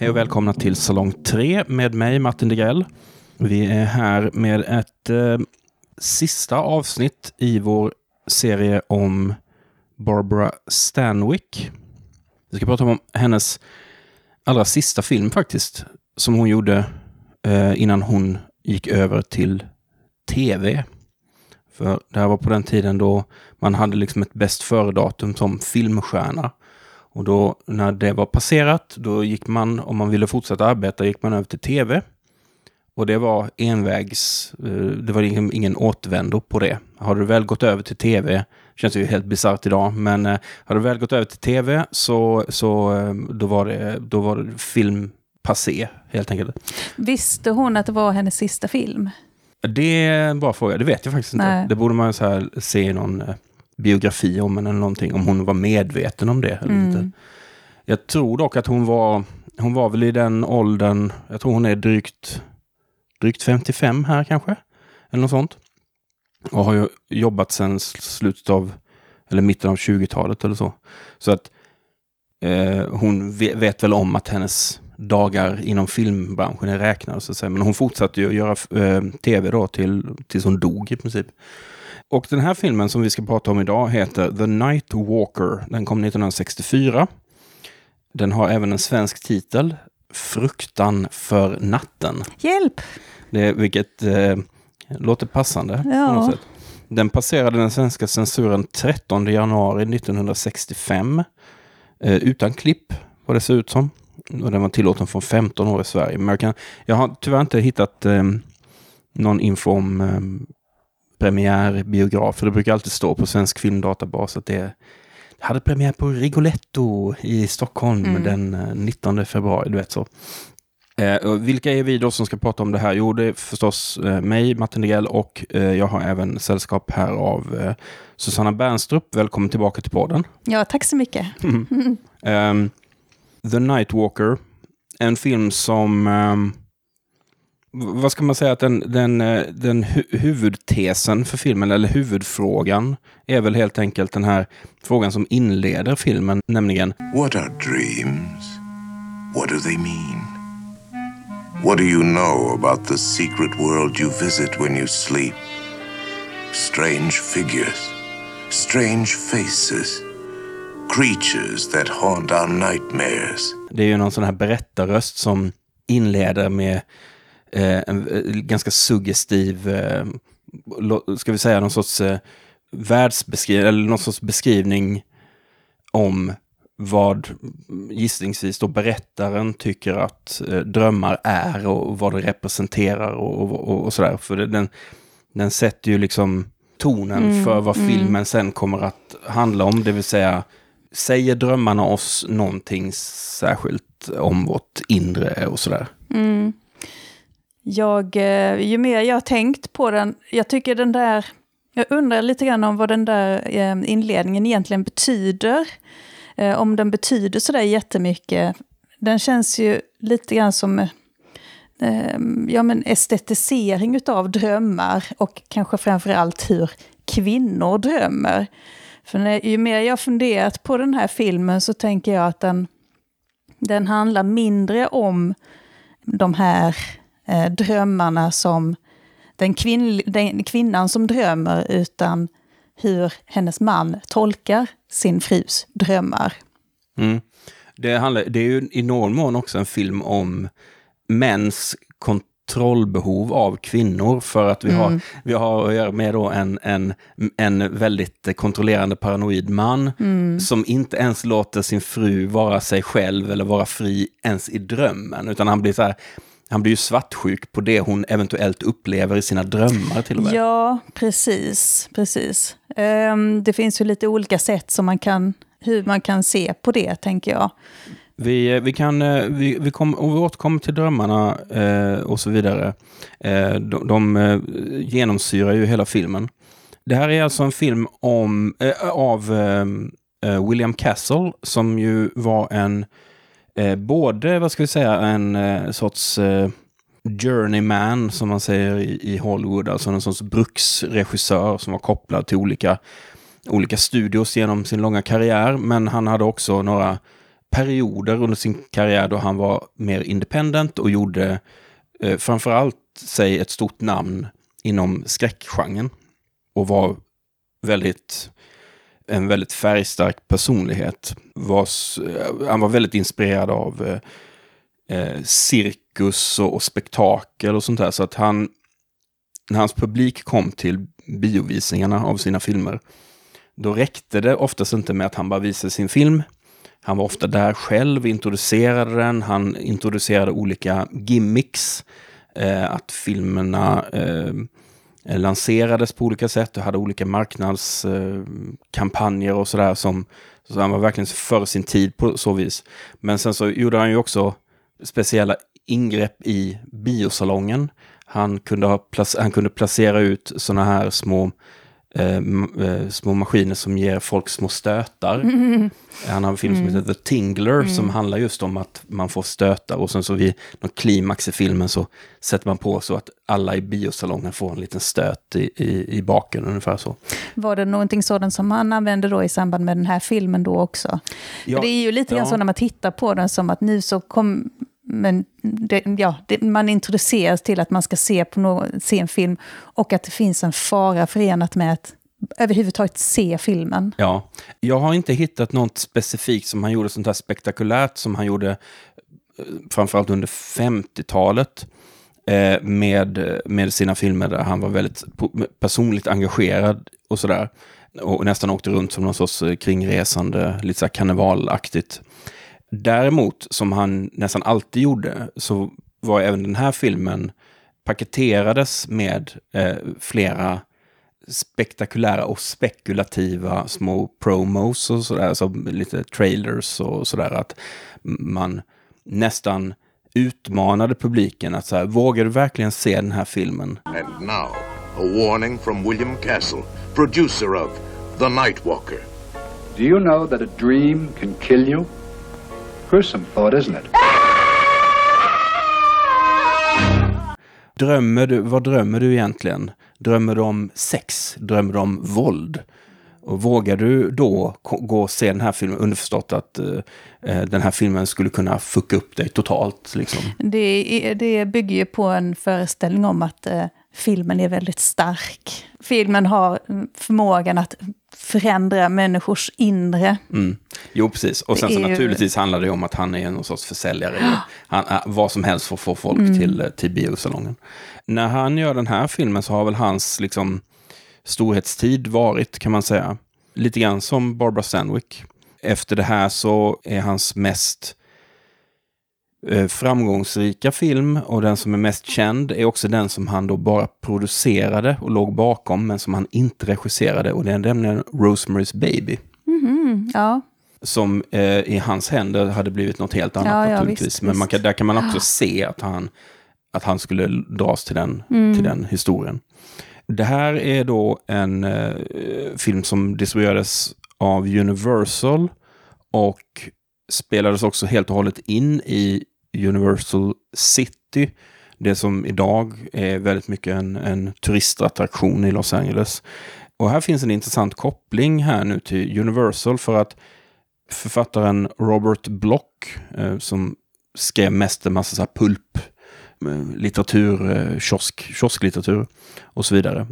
Hej och välkomna till Salong 3 med mig Martin Degrell. Vi är här med ett eh, sista avsnitt i vår serie om Barbara Stanwyck. Vi ska prata om hennes allra sista film faktiskt, som hon gjorde eh, innan hon gick över till tv. För det här var på den tiden då man hade liksom ett bäst före-datum som filmstjärna. Och då när det var passerat, då gick man, om man ville fortsätta arbeta, gick man över till tv. Och det var envägs, eh, det var ingen, ingen återvändo på det. Har du väl gått över till tv, känns ju helt bisarrt idag, men eh, har du väl gått över till tv så, så eh, då, var det, då var det film passé, helt enkelt. Visste hon att det var hennes sista film? Det är en bra fråga, det vet jag faktiskt Nej. inte. Det borde man så här se i någon biografi om henne eller någonting, om hon var medveten om det eller Mm. inte. Jag tror dock att hon var, hon var väl i den åldern, jag tror hon är drygt, drygt 55 här kanske, eller något sånt. Och har ju jobbat sedan slutet av, eller mitten av 20-talet eller så. Så att eh, hon ve- vet väl om att hennes dagar inom filmbranschen är räknade, så att säga. Men hon fortsatte ju att göra eh, tv då till, tills hon dog i princip. Och den här filmen som vi ska prata om idag heter The Night Walker. Den kom 1964. Den har även en svensk titel, Fruktan för natten. Hjälp! Det, vilket eh, låter passande Ja. Den passerade den svenska censuren 13 januari 1965. Eh, utan klipp, vad det ser ut som. Och den var tillåten från 15 år i Sverige. Men jag, kan, jag har tyvärr inte hittat eh, någon info om eh, premiärbiograf. För det brukar alltid stå på Svensk Filmdatabas att det hade premiär på Rigoletto i Stockholm Mm. den eh, 19 februari. Du vet så. Eh, vilka är vi då som ska prata om det här? Jo, det är förstås eh, mig, Martin Degrell, och eh, jag har även sällskap här av eh, Susanna Bernstrup. Välkommen tillbaka till podden. Ja, tack så mycket. Ehm, The Nightwalker, en film som... v- vad ska man säga att den, den, eh, den hu- huvudtesen för filmen, eller huvudfrågan, är väl helt enkelt den här frågan som inleder filmen, nämligen What are dreams? What do they mean? What do you know about the secret world you visit when you sleep? Strange figures, strange faces, creatures that haunt our nightmares. Det är ju någon sån här berättarröst som inleder med en eh, ganska suggestiv, eh, ska vi säga någon sorts eh, världsbeskrivning, eller någon sorts beskrivning om vad gissningsvis då berättaren tycker att eh, drömmar är och vad det representerar och, och, och, och sådär. För det, den, den sätter ju liksom tonen Mm, för vad mm. filmen sen kommer att handla om, det vill säga säger drömmarna oss någonting särskilt om vårt inre och sådär? Mm. Jag, eh, ju mer jag har tänkt på den, jag tycker den där, jag undrar lite grann om vad den där eh, inledningen egentligen betyder. Eh, om den betyder sådär jättemycket. Den känns ju lite grann som ja, men estetisering utav drömmar och kanske framförallt hur kvinnor drömmer. För när, ju mer jag har funderat på den här filmen så tänker jag att den, den handlar mindre om de här eh, drömmarna som den, kvinn, den kvinnan som drömmer, utan hur hennes man tolkar sin frus drömmar. Mm. Det, handlar, det är ju i någon mån också en film om mäns kontrollbehov av kvinnor för att vi, har, vi har att göra med då en, en, en väldigt kontrollerande paranoid man som inte ens låter sin fru vara sig själv eller vara fri ens i drömmen, utan han blir så här han blir ju svartsjuk på det hon eventuellt upplever i sina drömmar till och med. Ja, precis. precis. Ehm, det finns ju lite olika sätt som man kan, hur man kan se på det, tänker jag. Vi, vi, kan, eh, vi, vi, kom, och vi återkommer till drömmarna eh, och så vidare. Eh, de de eh, genomsyrar ju hela filmen. Det här är alltså en film om, eh, av eh, eh, William Castle som ju var en, eh, både, vad ska vi säga, en eh, sorts eh, journeyman som man säger i, i Hollywood, alltså en sorts bruksregissör som var kopplad till olika, olika studios genom sin långa karriär. Men han hade också några perioder under sin karriär då han var mer independent och gjorde eh, framförallt sig ett stort namn inom skräckgenren. Och var väldigt, en väldigt färgstark personlighet. Vars, eh, han var väldigt inspirerad av eh, eh, cirkus och, och, spektakel och sånt där. Så att han, när hans publik kom till biovisningarna av sina filmer, då räckte det oftast inte med att han bara visade sin film. Han var ofta där själv, introducerade den, han introducerade olika gimmicks. Eh, att filmerna eh, Eh, lanserades på olika sätt och hade olika marknadskampanjer och sådär som så han var verkligen för sin tid på så vis. Men sen så gjorde han ju också speciella ingrepp i biosalongen. Han kunde, ha han kunde placera ut sådana här små Eh, eh, små maskiner som ger folk små stötar. Mm. Han har en film som mm. heter The Tingler mm. som handlar just om att man får stötar och sen så vid någon klimax i filmen så sätter man på så att alla i biosalongen får en liten stöt i, i, i baken, ungefär så. Var det någonting sådant som han använde då i samband med den här filmen då också? Ja, det är ju lite grann ja. så när man tittar på den som att nu så kom men det, ja, det, man introduceras till att man ska se, på någon, se en film och att det finns en fara förenat med att överhuvudtaget se filmen. Ja, jag har inte hittat något specifikt som han gjorde sånt här spektakulärt som han gjorde eh, framförallt under 50-talet eh, med, eh, med sina filmer där han var väldigt personligt engagerad och sådär. Och nästan åkte runt som någon sorts eh, kringresande, lite så här karnevalaktigt. Däremot, som han nästan alltid gjorde, så var även den här filmen paketerades med eh, flera spektakulära och spekulativa små promos och sådär, så lite trailers och sådär, att man nästan utmanade publiken att så här, vågar du verkligen se den här filmen? And now, a warning from William Castle, producer of The Nightwalker. Do you know that a dream can kill you? Gruesome thought, isn't it? Drömmer du, vad drömmer du egentligen? Drömmer du om sex? Drömmer du om våld? Och vågar du då gå och se den här filmen underförstått att uh, den här filmen skulle kunna fucka upp dig totalt? Liksom? Det, det bygger ju på en föreställning om att uh, filmen är väldigt stark. Filmen har förmågan att förändra människors inre. Mm. Jo, precis. Och sen så ju... naturligtvis handlar det om att han är någon sorts försäljare. Ja. Han, äh, vad som helst för att få folk mm. till, till biosalongen. När han gör den här filmen så har väl hans liksom, storhetstid varit, kan man säga, lite grann som Barbara Stanwyck. Efter det här så är hans mest Eh, framgångsrika film och den som är mest känd är också den som han då bara producerade och låg bakom men som han inte regisserade och det är nämligen Rosemary's Baby. Mm, ja. Som eh, i hans händer hade blivit något helt annat ja, naturligtvis. Ja, visst, men man kan, där kan man också se att han, att han skulle dras till den, mm. till den historien. Det här är då en eh, film som distribuerades av Universal och spelades också helt och hållet in i Universal City. Det som idag är väldigt mycket en, en turistattraktion i Los Angeles. Och här finns en intressant koppling här nu till Universal för att författaren Robert Block, eh, som skrev mest en massa så här pulp, eh, litteratur, eh, kiosk, kiosklitteratur och så vidare.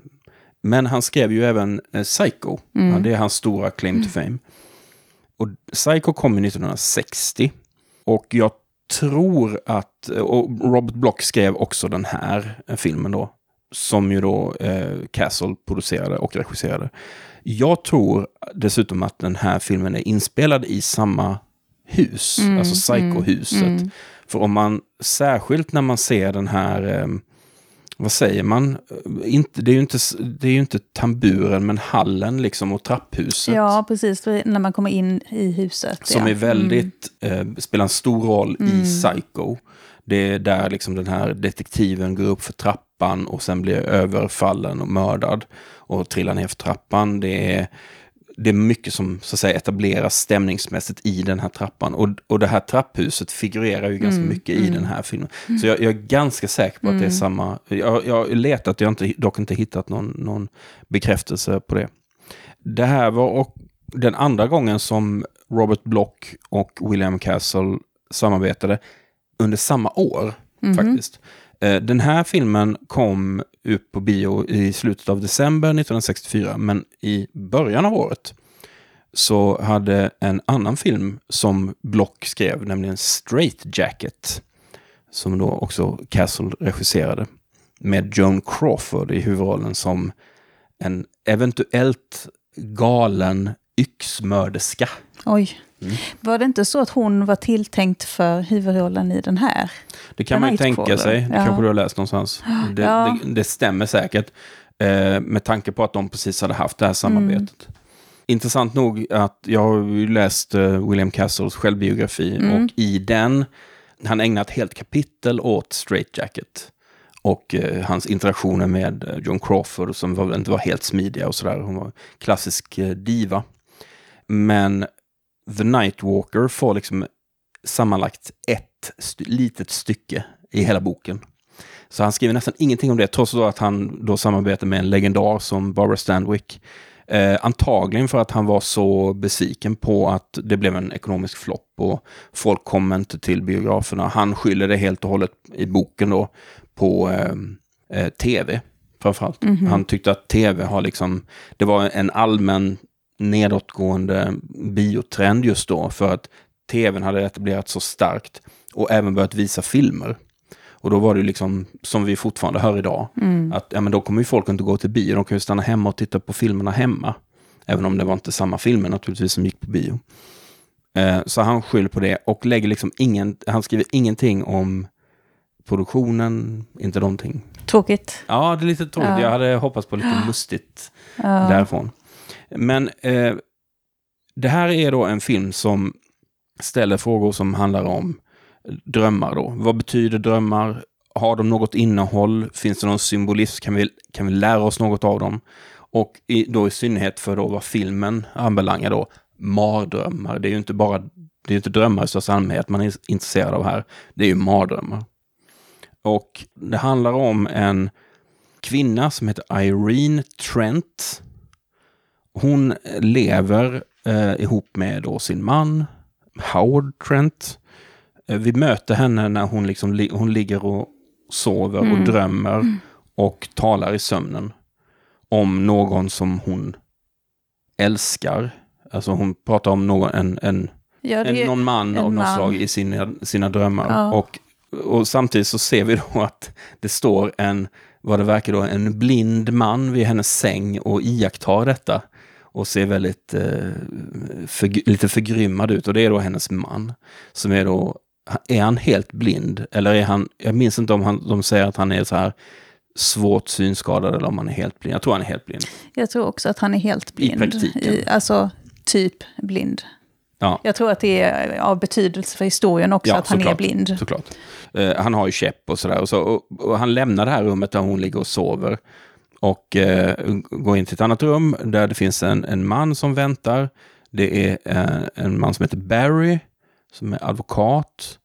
Men han skrev ju även eh, Psycho. Mm. Ja, det är hans stora claim to fame. Och Psycho kom 1960. Och jag tror att, och Robert Block skrev också den här filmen då, som ju då eh, Castle producerade och regisserade. Jag tror dessutom att den här filmen är inspelad i samma hus, mm, alltså Psycho-huset. Mm, mm. För om man, särskilt när man ser den här eh, vad säger man? Inte, det, är ju inte, det är inte tamburen, men hallen liksom och trapphuset. Ja, precis. När man kommer in i huset. Som ja. är väldigt, mm. eh, spelar en stor roll mm. i Psycho. Det är där liksom den här detektiven går upp för trappan och sen blir överfallen och mördad. Och trillar ner för trappan. Det är det är mycket som så att säga, etableras stämningsmässigt i den här trappan. Och, och det här trapphuset figurerar ju ganska mm, mycket mm. i den här filmen. Så jag, jag, är ganska säker på att det är mm. samma. Jag, jag har letat, jag har inte, dock inte hittat någon, någon bekräftelse på det. Det här var och den andra gången som Robert Block och William Castle samarbetade under samma år faktiskt. Eh, den här filmen kom ut på bio i slutet av december 1964, men i början av året så hade en annan film som Block skrev, nämligen Straight Jacket, som då också Castle regisserade, med Joan Crawford i huvudrollen som en eventuellt galen yxmörderska. Oj. Mm. Var det inte så att hon var tilltänkt för huvudrollen i den här? Det kan man ju tänka sig. Det Ja. kanske du har läst någonstans. Det, Ja. det, det stämmer säkert. Eh, med tanke på att de precis hade haft det här samarbetet. Intressant nog att jag har ju läst eh, William Castles självbiografi och i den, han ägnar ett helt kapitel åt Straight Jacket. Och eh, hans interaktioner med eh, Joan Crawford som var, inte var helt smidiga och sådär. Hon var klassisk eh, diva. Men The Nightwalker får liksom sammanlagt ett st- litet stycke i hela boken. Så han skriver nästan ingenting om det, trots då att han då samarbetar med en legendar som Barbara Stanwyck. Eh, antagligen för att han var så besviken på att det blev en ekonomisk flopp och folk kom inte till biograferna. Han skyller det helt och hållet i boken då på eh, eh, tv framförallt. Han tyckte att tv har liksom, det var en allmän nedåtgående biotrend just då för att tvn hade etablerats så starkt och även börjat visa filmer. Och då var det ju liksom, som vi fortfarande hör idag, att ja, men då kommer ju folk inte gå till bio, de kan ju stanna hemma och titta på filmerna hemma. Även om det var inte samma filmer naturligtvis som gick på bio. Eh, så han skyller på det och lägger liksom ingen, han skriver ingenting om produktionen, inte någonting. Tråkigt. Ja, det är lite tråkigt. Ja. Jag hade hoppats på lite mustigt därifrån. Men eh, det här är då en film som ställer frågor som handlar om drömmar. Då. Vad betyder drömmar? Har de något innehåll? Finns det någon symbolism? Kan vi, kan vi lära oss något av dem? Och i, då i synnerhet för då vad filmen anbelangar då, mardrömmar. Det är ju inte bara det är ju inte drömmar i största allmänhet man är intresserad av här. Det är ju mardrömmar. Och det handlar om en kvinna som heter Irene Trent. Hon lever eh, ihop med då sin man, Howard Trent. Eh, vi möter henne när hon, liksom li- hon ligger och sover och drömmer och talar i sömnen om någon som hon älskar. Alltså hon pratar om någon, en, en, Ja, en, någon man en av något man. slag i sina, sina drömmar. Ja. Och, och samtidigt så ser vi då att det står en, vad det verkar då, en blind man vid hennes säng och iakttar detta. Och ser väldigt eh, för, lite förgrymmad ut. Och det är då hennes man. Som är då, är han helt blind? Eller är han, jag minns inte om han, de säger att han är så här svårt synskadad eller om han är helt blind. Jag tror han är helt blind. Jag tror också att han är helt blind. praktiken. alltså, typ blind. Ja. Jag tror att det är av betydelse för historien också att han är såklart. blind. Såklart. Eh, han har ju käpp och sådär. Och, så, och, och han lämnar det här rummet där hon ligger och sover. Och eh, går in till ett annat rum där det finns en, en man som väntar. Det är eh, en man som heter Barry, som är advokat.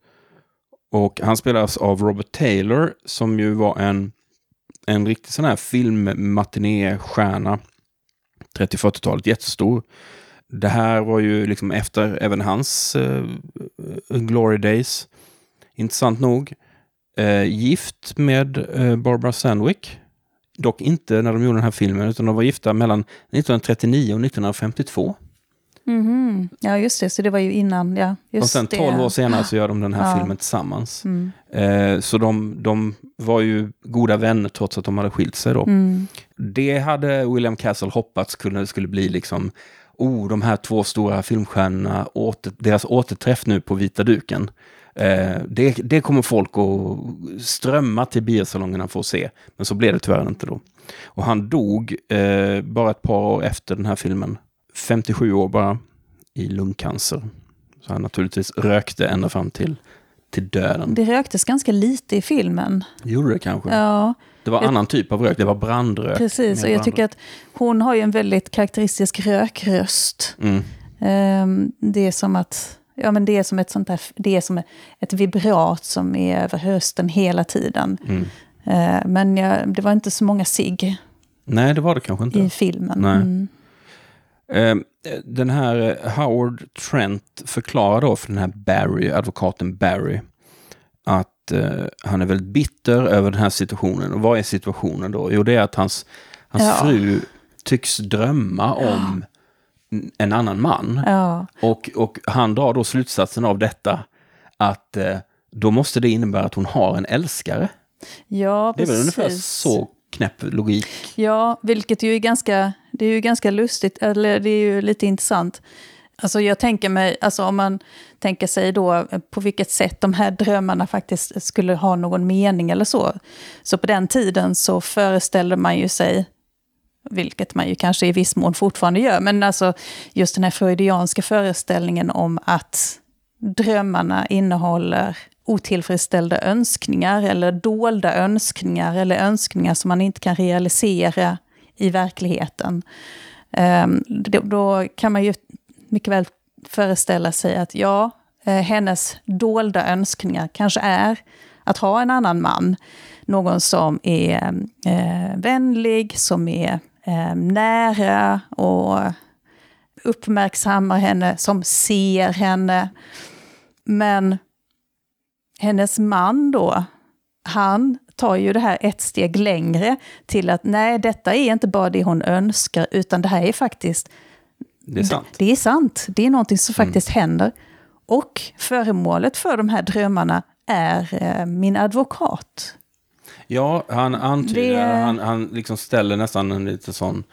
Och han spelas av Robert Taylor, som ju var en, en riktig sån här filmmatinéstjärna. 30-40-talet, jättestor. Det här var ju liksom efter även hans eh, Glory Days. Intressant nog. Eh, gift med eh, Barbara Sandwick. Dock inte när de gjorde den här filmen, utan de var gifta mellan 1939 och 1952. Mhm. Ja, just det. Så det var ju innan. Ja, just och sen 12 det. år senare så gör de den här Ja. filmen tillsammans. Mm. Eh, så de, de var ju goda vänner trots att de hade skilt sig då. Mm. Det hade William Castle hoppats kunde, skulle bli liksom, oh, de här två stora filmstjärnorna, åter, deras återträff nu på vita duken. Eh, det, det kommer folk att strömma till biosalongerna för att se. Men så blev det tyvärr inte då. Och han dog eh, bara ett par år efter den här filmen. 57 år bara, i lungcancer. Så han naturligtvis rökte ända fram till, till döden. Det röktes ganska lite i filmen. Gjorde det kanske? Ja, Det var Jag- annan typ av rök, det var brandrök. precis. Och jag tycker att hon har ju en väldigt karaktäristisk rökröst. Mm. Ehm, Det är som att... Ja, men det är som ett sånt där, det är som ett vibrat som är över rösten hela tiden. Mm. Eh, Men jag, det var inte så många sig Nej, det var det kanske inte. i filmen. Nej. Mm. Eh, Den här eh, Howard Trent förklarar då för den här Barry, advokaten Barry, att eh, han är väldigt bitter över den här situationen. Och vad är situationen då? Jo, det är att hans, hans Ja. fru tycks drömma om en annan man. Ja, Och, och han drar då slutsatsen av detta att eh, då måste det innebära att hon har en älskare. ja Det är väl ungefär så knäpp logik. Ja, vilket ju är ganska, det är ju ganska lustigt, eller det är ju lite intressant. Alltså jag tänker mig, alltså om man tänker sig då på vilket sätt de här drömmarna faktiskt skulle ha någon mening eller så. Så på den tiden så föreställde man ju sig, vilket man ju kanske i viss mån fortfarande gör, men alltså just den här freudianska föreställningen om att drömmarna innehåller otillfredsställda önskningar eller dolda önskningar eller önskningar som man inte kan realisera i verkligheten. Ehm, då, kan man ju mycket väl föreställa sig att ja, eh, hennes dolda önskningar kanske är att ha en annan man. Någon som är eh, vänlig, som är eh, nära och uppmärksammar henne, som ser henne. Men hennes man då, han tar ju det här ett steg längre till att nej, detta är inte bara det hon önskar, utan det här är faktiskt Det är sant. det är sant. Det är någonting som faktiskt händer. Och föremålet för de här drömmarna är eh, min advokat. Ja, han antyder, Det- han, han liksom ställer nästan en lite sån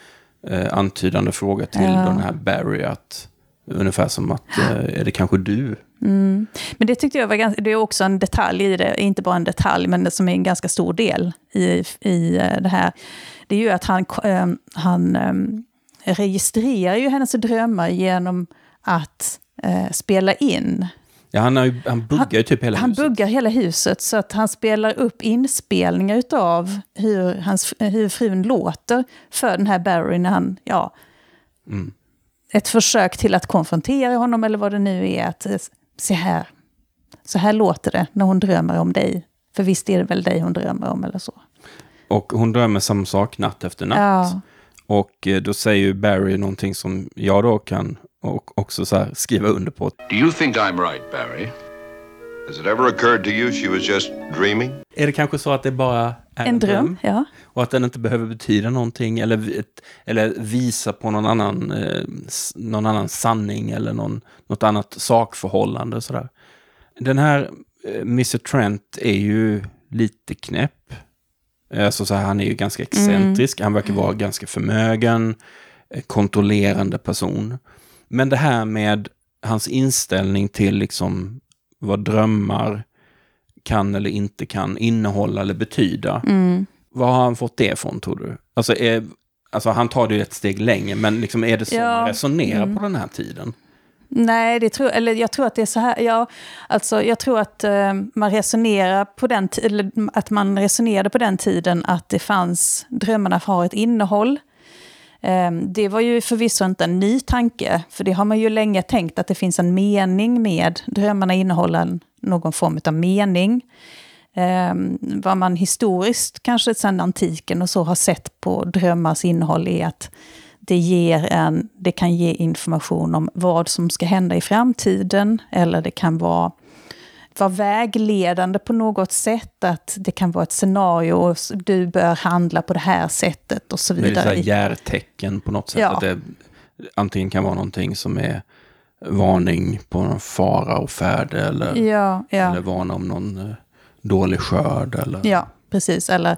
eh, antydande fråga till Ja. den här Barry att ungefär som att eh, är det kanske du? Men det tyckte jag var ganska, det är också en detalj i det, inte bara en detalj, men det som är en ganska stor del i, i eh, det här. Det är ju att han, eh, han eh, registrerar ju hennes drömmar genom att eh, spela in Ja, han, har ju, han buggar ju typ hela Han huset. buggar hela huset så att han spelar upp inspelningar utav hur, hans, hur frun låter för den här Barry när han, ja, Mm. ett försök till att konfrontera honom eller vad det nu är. Att eh, se här, så här låter det när hon drömmer om dig. För visst är det väl dig hon drömmer om eller så. Och hon drömmer samma sak natt efter natt. Ja, Och eh, då säger ju Barry någonting som jag då kan och också så här skriva under på. Do you think I'm right, Barry? Has it ever occurred to you she was just dreaming? Är det kanske så att det bara är en dröm. Ja. Och att den inte behöver betyda någonting eller, eller visa på någon annan, eh, någon annan sanning eller någon, något annat sakförhållande. Sådär. Den här eh, Mr. Trent är ju lite knäpp. Alltså så här, han är ju ganska excentrisk, han verkar vara ganska förmögen, eh, kontrollerande person. Men det här med hans inställning till liksom vad drömmar kan eller inte kan innehålla eller betyda. Mm. Var har han fått det ifrån tror du? Alltså, är, alltså han tar det ju ett steg längre, men liksom är det så Ja. man resonerar på den här tiden? Nej, det tror, eller jag tror att det är så här. Ja, alltså, jag tror att eh, man resonerar på den eller att man resonerade på den tiden att det fanns, drömmarna har ett innehåll. Ehm, det var ju förvisso inte en ny tanke, för det har man ju länge tänkt att det finns en mening med, drömmarna innehåller någon form av mening. Ehm, vad man historiskt, kanske sedan antiken och så, har sett på drömmars innehåll är att det, ger en, det kan ge information om vad som ska hända i framtiden. Eller det kan vara, vara vägledande på något sätt. Att det kan vara ett scenario och du bör handla på det här sättet och så Det är vidare. järtecken på något sätt. Ja. Att det antingen kan vara någonting som är varning på någon fara och färde eller, Ja, ja. eller varna om någon eh, dålig skörd. Eller, Ja, precis. Eller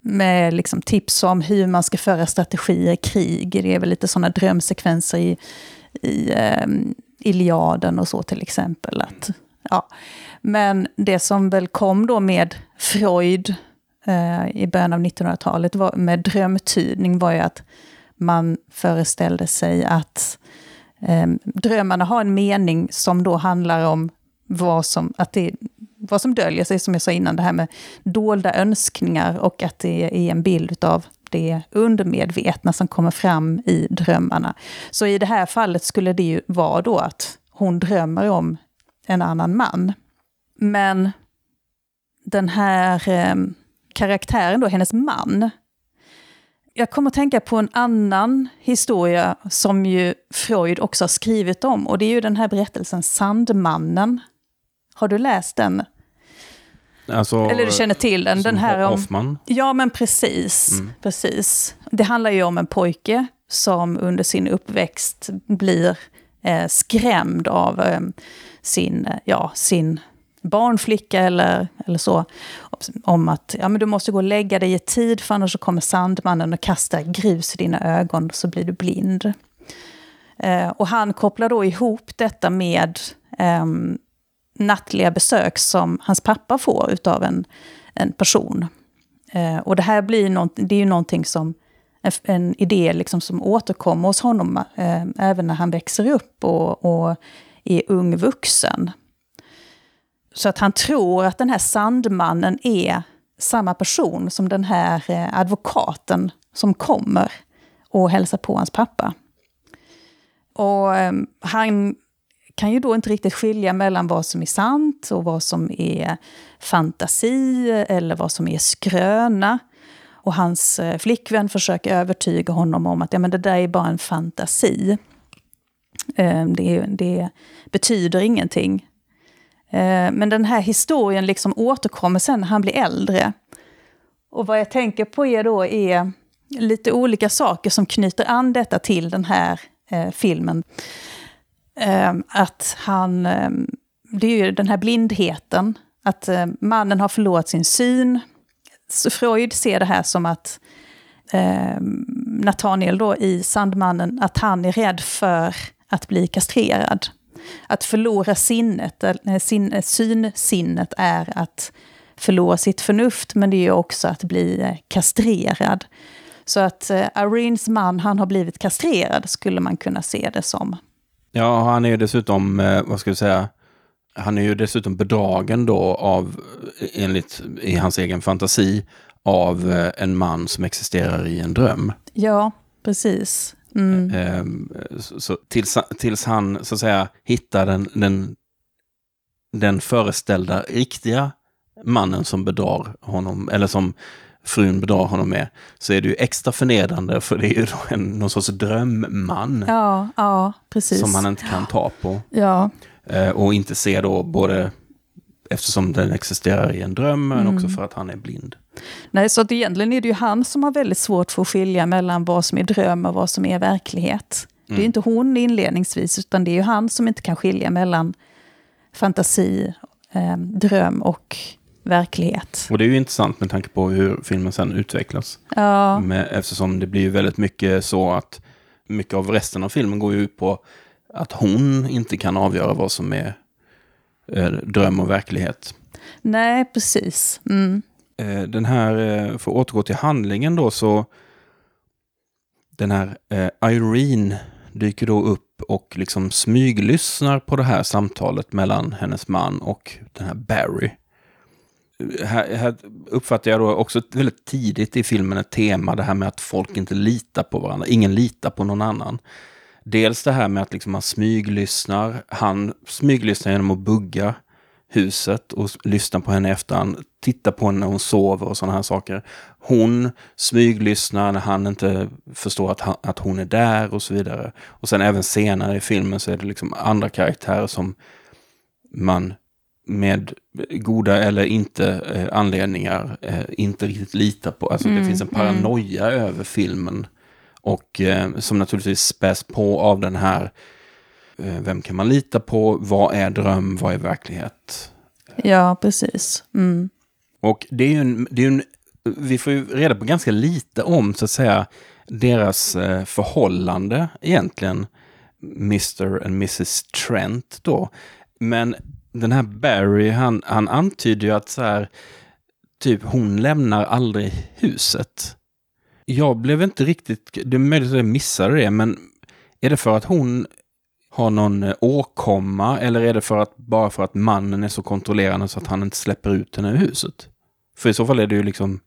med liksom tips om hur man ska föra strategier i krig. Det är väl lite sådana drömsekvenser i, i um, Iliaden och så till exempel. Att, ja. Men det som väl kom då med Freud eh, i början av 1900-talet var, med drömtydning var ju att man föreställde sig att eh, drömmarna har en mening som då handlar om vad som, att det, vad som döljer sig, som jag sa innan, det här med dolda önskningar och att det är en bild av det undermedvetna som kommer fram i drömmarna. Så i det här fallet skulle det ju vara då att hon drömmer om en annan man. Men den här eh, karaktären då, hennes man, jag kommer att tänka på en annan historia som ju Freud också har skrivit om. Och det är ju den här berättelsen Sandmannen. Har du läst den? Alltså, Eller du känner till den? den här om, Hoffman? Ja, men precis. Mm. precis. Det handlar ju om en pojke som under sin uppväxt blir eh, skrämd av eh, sin, ja, sin barnflicka eller, eller så. Om att ja, men du måste gå och lägga dig i tid för annars så kommer Sandmannen och kastar grus i dina ögon så blir du blind. Eh, och han kopplar då ihop detta med eh, nattliga besök som hans pappa får utav en, en person. Eh, och det här blir något, det är ju någonting som, en, en idé liksom som återkommer hos honom eh, även när han växer upp och, och är ung vuxen. Så att han tror att den här Sandmannen är samma person som den här eh, advokaten som kommer och hälsar på hans pappa. Och ehm, han kan ju då inte riktigt skilja mellan vad som är sant och vad som är fantasi eller vad som är skröna. Och hans eh, flickvän försöker övertyga honom om att ja, men det där är bara en fantasi. Ehm, det, det betyder ingenting. Eh, men den här historien liksom återkommer sen när han blir äldre. Och vad jag tänker på är då är lite olika saker som knyter an detta till den här eh, filmen. Eh, att han, eh, det är ju den här blindheten, att eh, mannen har förlorat sin syn. Så Freud ser det här som att eh, Nathaniel då i Sandmannen, att han är rädd för att bli kastrerad. Att förlora sinnet, eh, sin, eh, synsinnet är att förlora sitt förnuft, men det är också att bli eh, kastrerad. Så att Irenes man, han har blivit kastrerad, skulle man kunna se det som. Ja, han är ju dessutom, vad ska vi säga, han är ju dessutom bedragen då av, enligt i hans egen fantasi, av en man som existerar i en dröm. Ja, precis. Mm. Ehm, Så, så tills, tills han så att säga hittar den, den, den föreställda riktiga mannen som bedrar honom, eller som frun bedrar honom med, så är det ju extra förnedrande för det är ju en, någon sorts drömman Ja, ja, precis. som han inte kan ta på. Ja, Eh, och inte se då både eftersom den existerar i en dröm, men Mm. också för att han är blind. Nej, så att egentligen är det ju han som har väldigt svårt för att skilja mellan vad som är dröm och vad som är verklighet. Det är ju inte hon inledningsvis, utan det är ju han som inte kan skilja mellan fantasi, eh, dröm och verklighet. Och det är ju intressant med tanke på hur filmen sen utvecklas. Ja, Med, eftersom det blir ju väldigt mycket så att mycket av resten av filmen går ju ut på att hon inte kan avgöra vad som är eh, dröm och verklighet. nej, precis. Mm. Eh, den här, eh, för att återgå till handlingen då, så den här eh, Irene dyker då upp och liksom smyglyssnar på det här samtalet mellan hennes man och den här Barry. Eh, här, här uppfattar jag då också väldigt tidigt i filmen ett tema, det här med att folk inte litar på varandra. Ingen litar på någon annan. Dels det här med att liksom man smyglyssnar. Han smyglyssnar genom att bugga huset och lyssna på henne efter han tittar på henne när hon sover och sådana här saker. Hon smyglyssnar när han inte förstår att, han, att hon är där och så vidare. Och sen även senare i filmen så är det liksom andra karaktärer som man med goda eller inte eh, anledningar eh, inte riktigt litar på. Alltså det finns en paranoia över filmen. Och eh, som naturligtvis späs på av den här eh, vem kan man lita på? Vad är dröm? Vad är verklighet? Ja, precis. Mm. Och det är ju en, det är en, vi får ju reda på ganska lite om så att säga deras eh, förhållande egentligen. Mr and Mrs Trent då. Men den här Barry, han, han antyder ju att så här, typ hon lämnar aldrig huset. Jag blev inte riktigt, det är möjligt att jag missade det, men är det för att hon har någon eh, åkomma eller är det för att, bara för att mannen är så kontrollerande så att han inte släpper ut henne ur huset? För i så fall är det ju liksom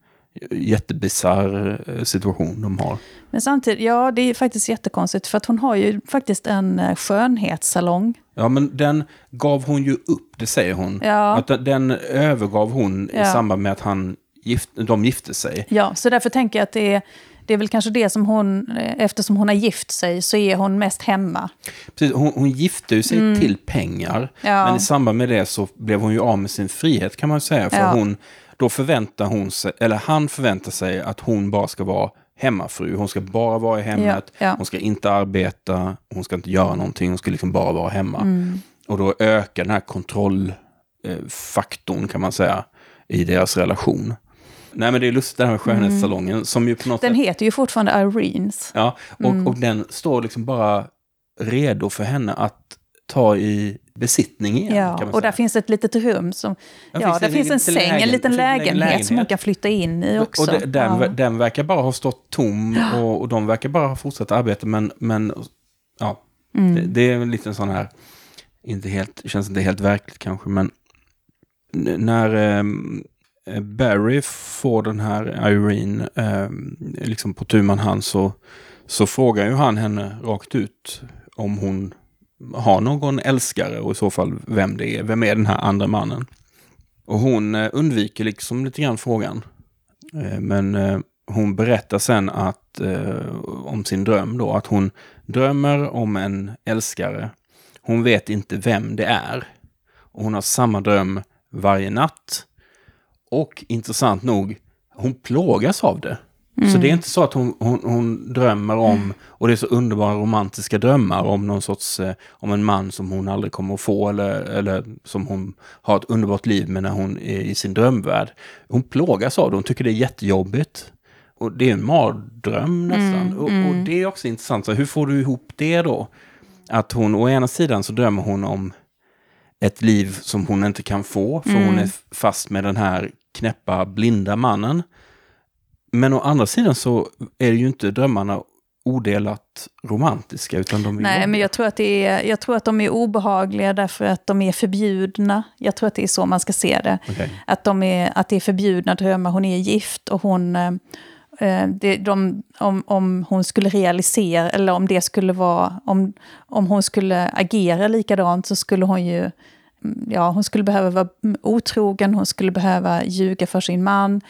jättebisarr eh, situation de har. Men samtidigt, ja, det är faktiskt jättekonstigt, för att hon har ju faktiskt en eh, skönhetssalong. Ja, men den gav hon ju upp, det säger hon. Ja. Att den, övergav hon i Ja. samband med att han gift, de gifte sig. Ja, så därför tänker jag att det är, det är väl kanske det som hon, eh, eftersom hon har gift sig, så är hon mest hemma. Precis, hon, hon gifte ju sig till pengar. Mm. Ja. Men i samband med det så blev hon ju av med sin frihet kan man säga. För Ja. hon, då förväntar hon sig, eller han förväntar sig att hon bara ska vara hemmafru. Hon ska bara vara i hemmet, Ja, ja. hon ska inte arbeta, hon ska inte göra någonting, hon ska liksom bara vara hemma. Mm. Och då ökar den här kontrollfaktorn kan man säga i deras relation. Nej men det är lustigt det här med skönhetssalongen som ju på något Mm. Den sätt... heter ju fortfarande Irenes. Ja, och, och den står liksom bara redo för henne att ta i besittning igen. Ja, och där finns ett litet rum som... Ja, Ja, finns där finns en liten säng, en lägen- liten en lägenhet, lägenhet? som hon kan flytta in i också. Och de- den, ja. den verkar bara ha stått tom och, och de verkar bara ha fortsatt arbeta. Men, men ja, Mm. det, det är en liten sån här, inte helt, känns inte helt verkligt kanske, men när ehm, Barry får den här Irene ehm, liksom på tu man hand så, så frågar ju han henne rakt ut om hon har någon älskare och i så fall vem det är. Vem är den här andra mannen? Och hon eh, undviker liksom lite grann frågan. Eh, men eh, hon berättar sen att, om sin dröm då, att hon drömmer om en älskare. Hon vet inte vem det är. Och hon har samma dröm varje natt. Och intressant nog, hon plågas av det. Så det är inte så att hon, hon, hon drömmer om, och det är så underbara romantiska drömmar om någon sorts, eh, om en man som hon aldrig kommer att få eller, eller som hon har ett underbart liv med när hon är i sin drömvärld. Hon plågas av det, hon tycker det är jättejobbigt. Och det är en mardröm nästan. och, och det är också intressant, så hur får du ihop det då? Att hon, å ena sidan så drömmer hon om ett liv som hon inte kan få, för hon är fast med den här knäppa, blinda mannen. Men å andra sidan så är ju inte drömmarna odelat romantiska, utan de är Nej, men jag tror, att det är, jag tror att de är obehagliga därför att de är förbjudna. Jag tror att det är så man ska se det. Okej. Att, de är, att det är förbjudna drömmar. Hon är gift och hon... eh, eh, Det, de, om, om hon skulle realisera, eller om det skulle vara... Om, om hon skulle agera likadant så skulle hon ju... mm, Ja, hon skulle behöva vara otrogen, hon skulle behöva ljuga för sin man.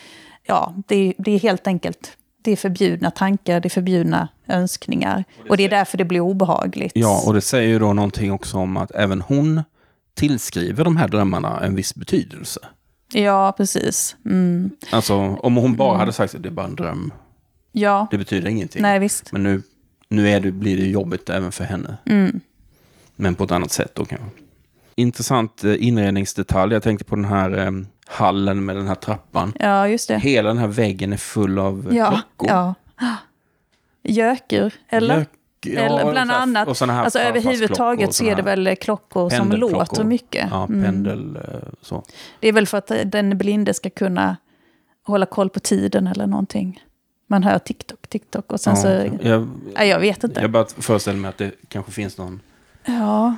Ja, det, det är helt enkelt... Det är förbjudna tankar, det är förbjudna önskningar. Och det är därför det blir obehagligt. Ja, och det säger ju då någonting också om att även hon tillskriver de här drömmarna en viss betydelse. Ja, precis. Mm. Alltså, om hon bara hade sagt att det är bara en dröm, Ja, det betyder ingenting. nej visst. Men nu, nu är det, blir det jobbigt även för henne. Mm. Men på ett annat sätt då kanske. Intressant eh, inredningsdetalj. Jag tänkte på den här eh, hallen med den här trappan. Ja, just det. Hela den här väggen är full av Ja, klockor. ja. Gökur, eller? Gök- ja, eller bland annat. och här alltså överhuvudtaget så är det väl klockor som låter mycket. Ja, Mm. pendel eh, så. Det är väl för att den blinde ska kunna hålla koll på tiden eller någonting. Man hör TikTok, TikTok och sen Ja, så... jag, Nej, jag vet inte. jag bara föreställer mig att det kanske finns någon, Ja,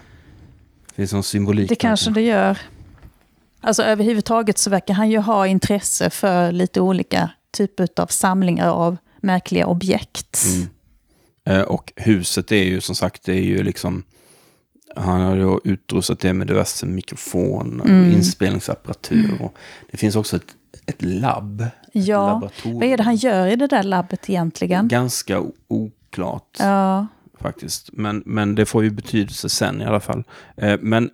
finns någon symbolik. det kanske det gör. Alltså överhuvudtaget så verkar han ju ha intresse för lite olika typer av samlingar av märkliga objekt. Mm. Eh, Och huset är ju som sagt, det är ju liksom, han har ju utrustat det med diverse mikrofoner och Mm. inspelningsapparatur. Och det finns också ett, ett labb. ett Ja, laboratorium. vad är det han gör i det där labbet egentligen? Ganska oklart Ja, faktiskt. Men, men det får ju betydelse sen i alla fall. Eh, Men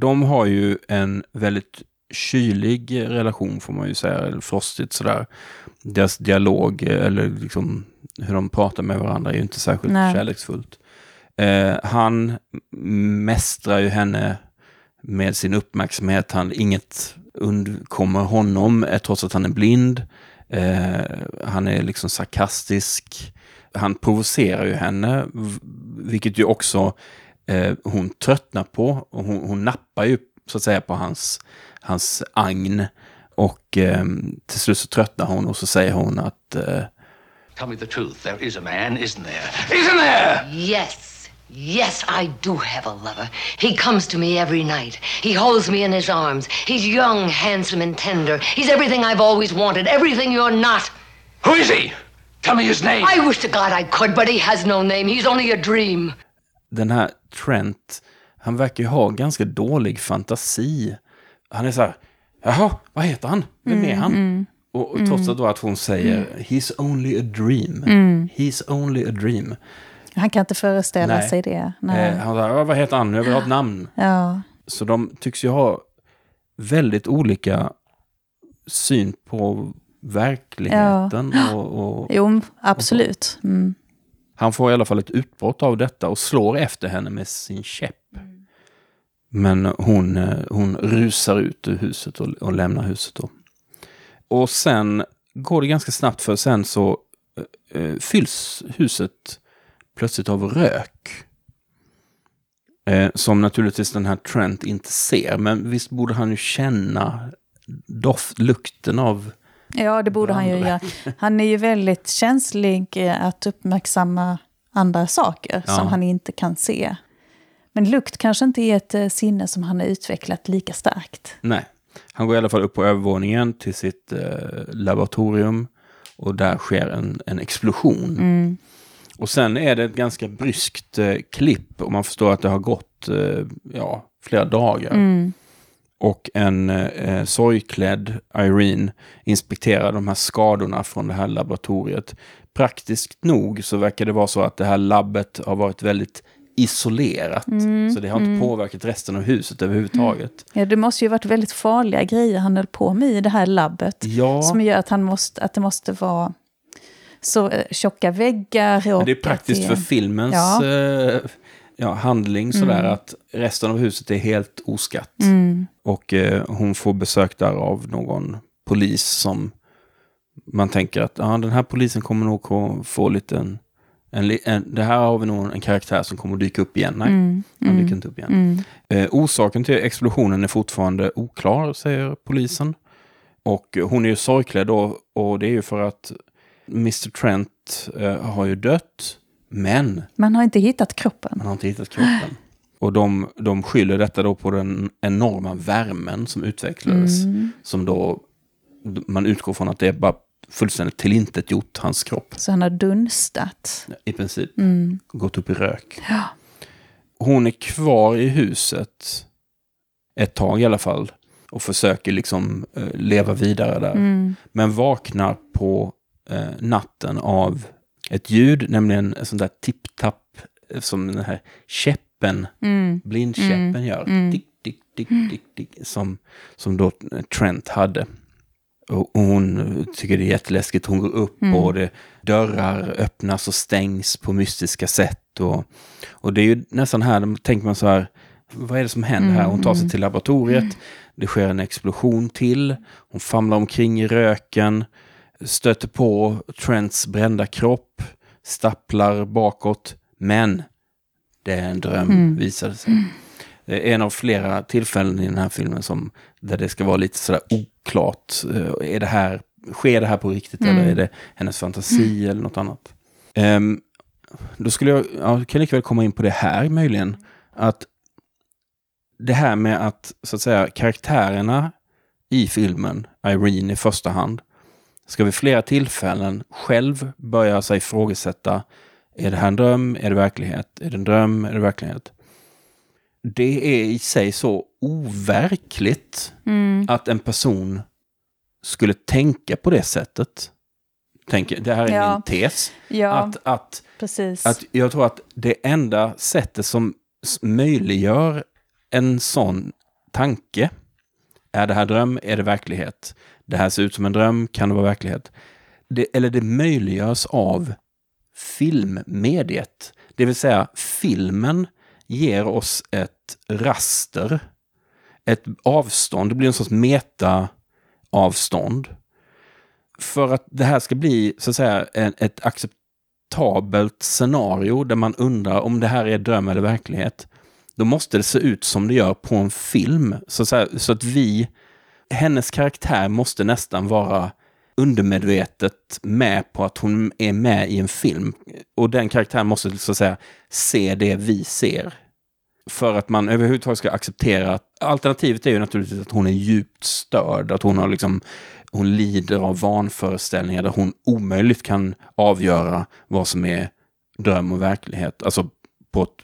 de har ju en väldigt kylig relation får man ju säga, eller frostigt sådär. Deras dialog, eh, eller liksom hur de pratar med varandra är ju inte särskilt Nej. kärleksfullt. Eh, han mästrar ju henne med sin uppmärksamhet. Han, inget undkommer honom, eh, trots att han är blind. Eh, han är liksom sarkastisk. Han provocerar ju henne, vilket ju också eh, hon tröttnar på. Och hon, hon nappar ju så att säga på hans, hans agn. Och eh, till slut så tröttnar hon och så säger hon att eh, Tell me the truth. There is a man, isn't there? Isn't there? Yes. Yes, I do have a lover. He comes to me every night. He holds me in his arms. He's young, handsome, and tender. He's everything I've always wanted, everything you're not. Who is he? Tell me his name. I wish to God I could, but he has no name. He's only a dream. den här Trent, han verkar ju ha ganska dålig fantasi. Han är så här, jaha, vad heter han? Vem är han? Och, och trots att, då att hon säger He's only a dream. He's only a dream. Han kan inte föreställa Nej. sig det. Nej. Eh, han säger, vad heter han nu? Jag vill ha ett namn. Ja. Så de tycks ju ha väldigt olika syn på verkligheten. Och, och Jo, absolut. Mm. Han får i alla fall ett utbrott av detta och slår efter henne med sin käpp. Men hon, eh, hon rusar ut ur huset och, och lämnar huset. Då. Och sen går det ganska snabbt för sen så eh, eh, fylls huset plötsligt av rök. Eh, som naturligtvis den här Trent inte ser. Men visst borde han ju känna doft, lukten av... Ja, det borde han ju göra. Han är ju väldigt känslig eh, att uppmärksamma andra saker Ja. som han inte kan se. Men lukt kanske inte är ett eh, sinne som han har utvecklat lika starkt. Nej. Han går i alla fall upp på övervåningen till sitt eh, laboratorium. Och där sker en, en explosion. Och sen är det ett ganska bryskt eh, klipp. Och man förstår att det har gått eh, ja, flera dagar. Och en eh, sorgklädd Irene inspekterar de här skadorna från det här laboratoriet. Praktiskt nog så verkar det vara så att det här labbet har varit väldigt isolerat. Så det har inte påverkat resten av huset överhuvudtaget. Ja, det måste ju varit väldigt farliga grejer han höll på med i det här labbet. Ja. Som gör att, han måste, att det måste vara så eh, tjocka väggar. Och Men det är praktiskt att för det- filmens Ja. eh, ja, handling sådär att resten av huset är helt oskatt. Och eh, hon får besök där av någon polis som man tänker att ja, den här polisen kommer nog få lite en, en. Det här har vi nog en karaktär som kommer att dyka upp igen. Nej, han dyker inte upp igen. Eh, orsaken till explosionen är fortfarande oklar, säger polisen. Och hon är ju sorgklädd då, och det är ju för att Mr. Trent eh, har ju dött, men Man har inte hittat kroppen. man har inte hittat kroppen. Och de, de skyller detta då på den enorma värmen som utvecklades. Som då, man utgår från att det är bara fullständigt tillintetgjort hans kropp. Så han har dunstat. I princip. Gått upp i rök. Hon är kvar i huset ett tag i alla fall. Och försöker liksom eh, leva vidare där. Men vaknar på eh, natten av ett ljud, nämligen en sån där tipp-tapp eh, som den här käppen, blindkäppen gör. Tick, tick, tick, tick, tick, som, som då Trent hade. Och hon tycker det är jätteläskigt. Hon går upp och det, dörrar öppnas och stängs på mystiska sätt. Och, och det är ju nästan här, då tänker man så här, vad är det som händer här? Hon tar sig till laboratoriet, det sker en explosion till, hon famlar omkring i röken, stöter på Trents brända kropp, stapplar bakåt, men det är en dröm, visar det sig. Det är en av flera tillfällen i den här filmen som, där det ska vara lite sådär oklart. Eh, Är det här, sker det här på riktigt eller är det hennes fantasi eller något annat? Ehm, då skulle jag, ja, kan lika väl komma in på det här möjligen. Att det här med att, så att säga, karaktärerna i filmen, Irene i första hand, ska vid flera tillfällen själv börja sig ifrågasätta, är det här en dröm, är det verklighet, är det en dröm, är det verklighet? Det är i sig så overkligt att en person skulle tänka på det sättet. Tänker, det här är Ja. min tes. Ja, Att, att precis. att jag tror att det enda sättet som möjliggör en sån tanke, är det här dröm, är det verklighet? Det här ser ut som en dröm, kan det vara verklighet? Det, eller det möjliggörs av filmmediet. Det vill säga filmen ger oss ett raster, ett avstånd, det blir en sorts meta-avstånd. För att det här ska bli så att säga en, ett acceptabelt scenario där man undrar om det här är dröm eller verklighet. Då måste det se ut som det gör på en film. Så, att säga, så att vi, hennes karaktär måste nästan vara undermedvetet med på att hon är med i en film. Och den karaktären måste så att säga se det vi ser. För att man överhuvudtaget ska acceptera att alternativet är ju naturligtvis att hon är djupt störd, att hon har liksom hon lider av vanföreställningar där hon omöjligt kan avgöra vad som är dröm och verklighet. Alltså på ett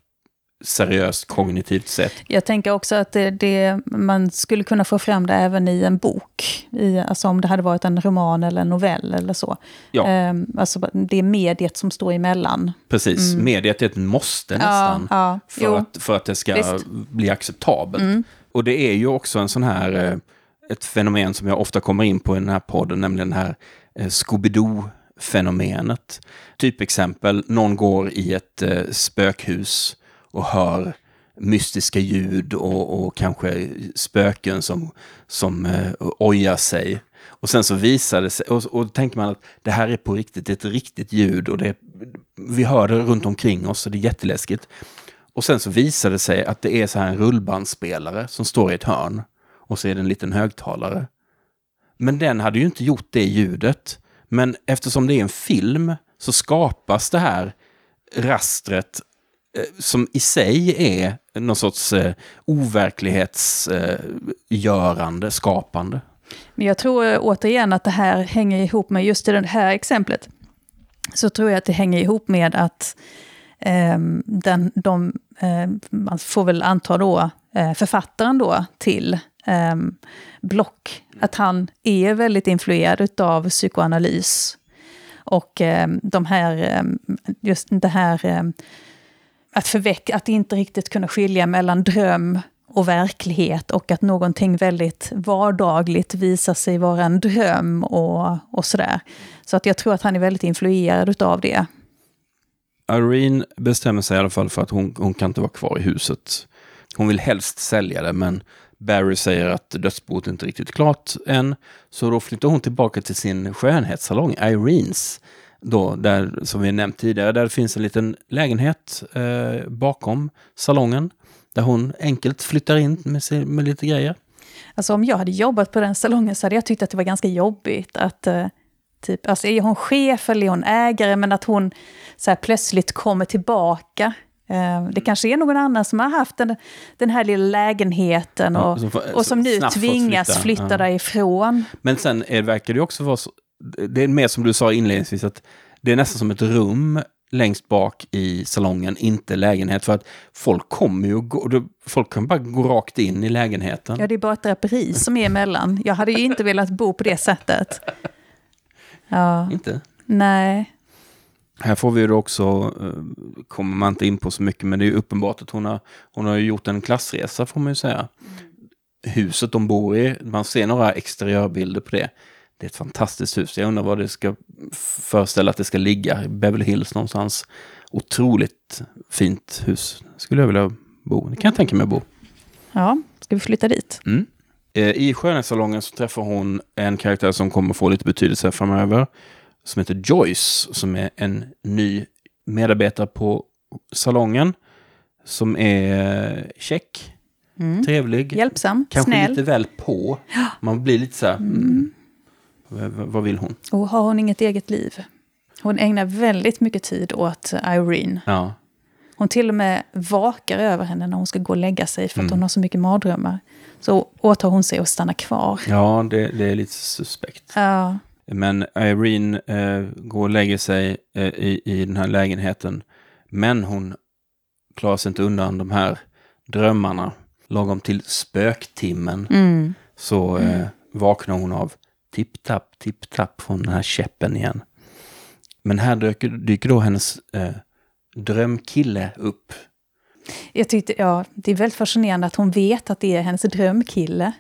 seriöst kognitivt sätt. Jag tänker också att det, det, man skulle kunna få fram det även i en bok. I, alltså om det hade varit en roman eller en novell eller så. Ja. Ehm, alltså det är mediet som står emellan. Precis, mediet är ett måste nästan. ja, för, jo. att, för att det ska Visst. bli acceptabelt. Och det är ju också en sån här, eh, ett fenomen som jag ofta kommer in på i den här podden, nämligen det här eh, Scooby-Doo-fenomenet. Typexempel, någon går i ett eh, spökhus och hör mystiska ljud och, och kanske spöken som, som eh, ojar sig. Och sen så visar det sig, och, och då tänker man att det här är på riktigt, det är ett riktigt ljud och det, vi hör det runt omkring oss och det är jätteläskigt. Och sen så visar det sig att det är så här en rullbandspelare som står i ett hörn. Och så är det en liten högtalare. Men den hade ju inte gjort det ljudet. Men eftersom det är en film så skapas det här rastret Eh, som i sig är någon sorts eh, overklighetsgörande, eh, skapande. Men jag tror eh, återigen att det här hänger ihop med, just i det här exemplet, så tror jag att det hänger ihop med att eh, den, de, ehm, man får väl anta då, eh, författaren då till ehm, Block, att han är väldigt influerad av psykoanalys. Och ehm, de här, just det här att, förväck, att inte riktigt kunna skilja mellan dröm och verklighet och att någonting väldigt vardagligt visar sig vara en dröm och, och sådär. Så att jag tror att han är väldigt influerad av det. Irene bestämmer sig i alla fall för att hon, hon kan inte vara kvar i huset. Hon vill helst sälja det, men Barry säger att dödsboet inte riktigt klart än. Så då flyttar hon tillbaka till sin skönhetssalong, Irenes. Då, där, som vi nämnt tidigare, där finns en liten lägenhet eh, bakom salongen. Där hon enkelt flyttar in med, med lite grejer. Alltså om jag hade jobbat på den salongen så hade jag tyckt att det var ganska jobbigt att eh, typ, alltså är hon chef eller är hon ägare, men att hon så här, plötsligt kommer tillbaka. Eh, det kanske är någon annan som har haft den, den här lilla lägenheten Ja, och, som får- och som nu tvingas flytta, flytta, ja. därifrån. Men sen är, verkar det också vara så, det är mer som du sa inledningsvis, att det är nästan som ett rum längst bak i salongen, inte lägenhet. För att folk kommer ju, gå, folk kan bara gå rakt in i lägenheten. Ja, det är bara ett draperi som är emellan. Jag hade ju inte velat bo på det sättet. Ja, Inte? nej. Här får vi ju också, eh, kommer man inte in på så mycket, men det är ju uppenbart att hon har, hon har gjort en klassresa får man ju säga. Huset de bor i, man ser några exteriörbilder på det. Det är ett fantastiskt hus. Jag undrar vad det ska föreställa att det ska ligga. Beverly Hills någonstans. Otroligt fint hus. Skulle jag vilja bo. Det kan jag tänka mig att bo. Ja, ska vi flytta dit? Mm. Eh, I skönhetssalongen så träffar hon en karaktär som kommer få lite betydelse framöver. Som heter Joyce, som är en ny medarbetare på salongen. Som är check, trevlig, Hjälpsam, kanske snäll. lite väl på. Man blir lite så här, mm. V- vad vill hon? Och har hon inget eget liv? Hon ägnar väldigt mycket tid åt Irene. Ja, Hon till och med vakar över henne när hon ska gå och lägga sig för att Mm. hon har så mycket mardrömmar. Så åtar hon sig att stanna kvar. ja det, det är lite suspekt. Ja, Men Irene eh, går och lägger sig eh, i, i den här lägenheten. Men hon klarar sig inte undan de här drömmarna. Lagom till spöktimmen mm. så eh, vaknar hon av tipp-tapp, tipp-tapp från den här käppen igen. Men här dyker, dyker då hennes eh, drömkille upp. Jag tyckte, ja, det är väldigt fascinerande att hon vet att det är hennes drömkille.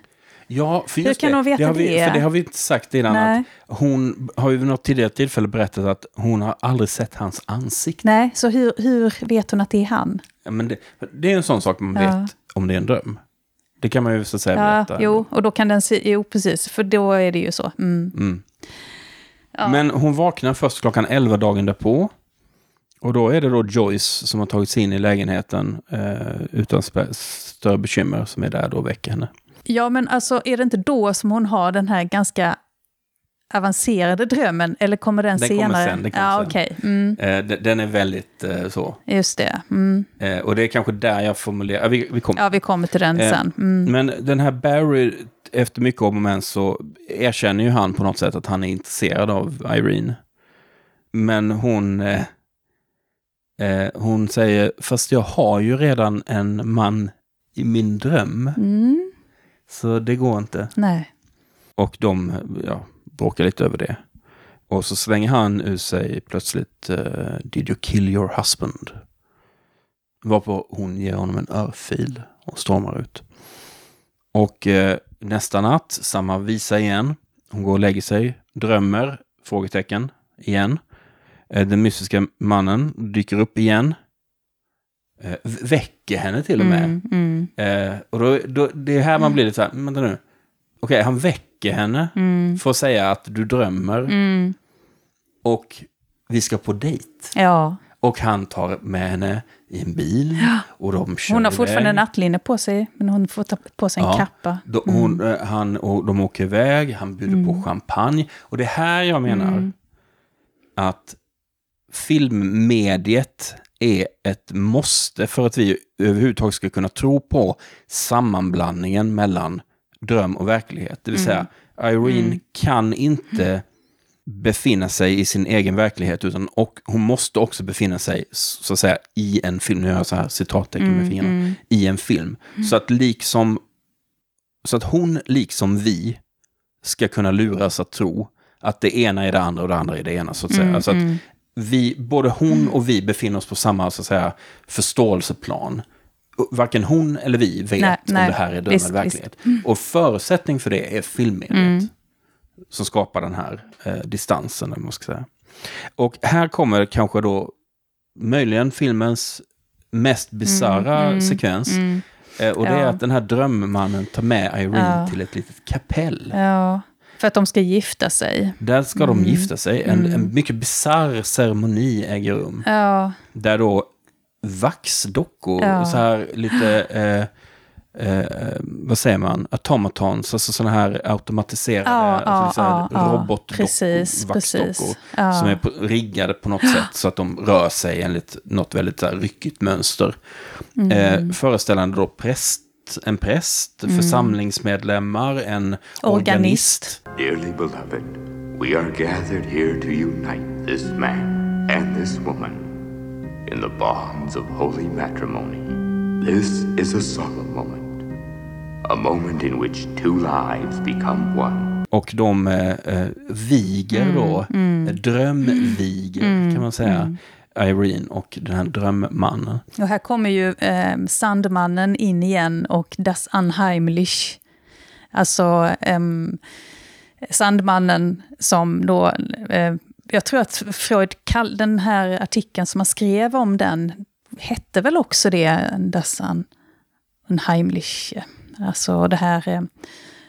Ja, för Hur kan det, hon veta det? Har vi, det? för det har vi inte sagt innan. Nej. Att hon har ju vid något tidigare tillfälle berättat att hon har aldrig sett hans ansikte. Nej, så hur, hur vet hon att det är han? Ja, men det, det är en sån sak man Ja. vet om det är en dröm. Det kan man ju så att säga Ja, jo, och då kan den se, jo precis, för då är det ju så. Mm. Mm. Ja. Men hon vaknar först klockan 11 dagen därpå. Och då är det då Joyce som har tagit sig in i lägenheten eh, utan större bekymmer som är där då och väcker henne. Ja, men alltså är det inte då som hon har den här ganska avancerade drömmen? Eller kommer den, Den kommer senare? sen, den kommer ja, sen. okej. Mm, Eh, de- den är väldigt eh, så. just det. Mm. Eh, och det är kanske där jag formulerar, vi, vi kommer. Ja, vi kommer till den Eh, sen. Mm. Men den här Barry, efter mycket om och men så erkänner ju han på något sätt att han är intresserad av Irene. Men hon, eh, Eh, hon säger, fast jag har ju redan en man i min dröm. Mm. Så det går inte. Nej. Och de ja, bråkar lite över det. Och så slänger han ur sig plötsligt eh, Did you kill your husband? Varpå hon ger honom en örfil och stormar ut. Och eh, nästa natt, samma visa igen. Hon går och lägger sig, drömmer, frågetecken, igen. Eh, den mystiska mannen dyker upp igen. Eh, väcker henne till och med. Mm, mm, Eh, och då, då, det är här man blir lite så här, "Men vänta nu. Okej, han väcker henne mm, för att säga att du drömmer mm. och vi ska på dejt. Ja. Och han tar med henne i en bil och de kör Hon har fortfarande iväg. nattlinne på sig, men hon får ta på sig en Ja. kappa. Då, hon, eh, han, och de åker iväg, han bjuder på champagne. Och det är här jag menar att filmmediet är ett måste för att vi överhuvudtaget ska kunna tro på sammanblandningen mellan dröm och verklighet. Det vill säga, Irene kan inte befinna sig i sin egen verklighet, utan och hon måste också befinna sig så att säga i en film. Nu gör jag så här citattecken med fingrarna. I en film. Så att liksom så att hon, liksom vi, ska kunna luras att tro att det ena är det andra och det andra är det ena, så att säga. Alltså att vi, både hon och vi befinner oss på samma så att säga, förståelseplan. Varken hon eller vi vet Nej, om nej. det här är dröm Visst, verklighet. Och förutsättning för det är filmmediet. Som skapar den här eh, distansen, eller man ska säga. Och här kommer kanske då möjligen filmens mest bisarra sekvens. Eh, och det är att den här drömmannen tar med Irene Ja. till ett litet kapell. Ja, för att de ska gifta sig. Där ska Mm. de gifta sig. En, en mycket bisarr ceremoni äger rum. Där då vaxdockor, Ja. så här lite, eh, eh, vad säger man, automatons, alltså sådana här automatiserade, Ja, alltså ja, ja. robotdockor, Precis, vaxdockor, precis. Ja. som är på, riggade på något sätt så att de rör sig enligt något väldigt så här, ryckigt mönster. Mm. Eh, föreställande då präst, en präst, församlingsmedlemmar, en Organist. organist. Dearly beloved, we are gathered here to unite this man and this woman in the bonds of holy matrimony. This is a solemn moment, a moment in which two lives become one. Och de eh, eh, viger då, eh, drömviger kan man säga, Irene och den här drömmannen. och här kommer ju eh, Sandmannen in igen och Das Anheimlich. Alltså ehm, Sandmannen som då, eh, jag tror att Freud, kall, den här artikeln som han skrev om den, hette väl också det, Das Anheimlich. Alltså det här eh,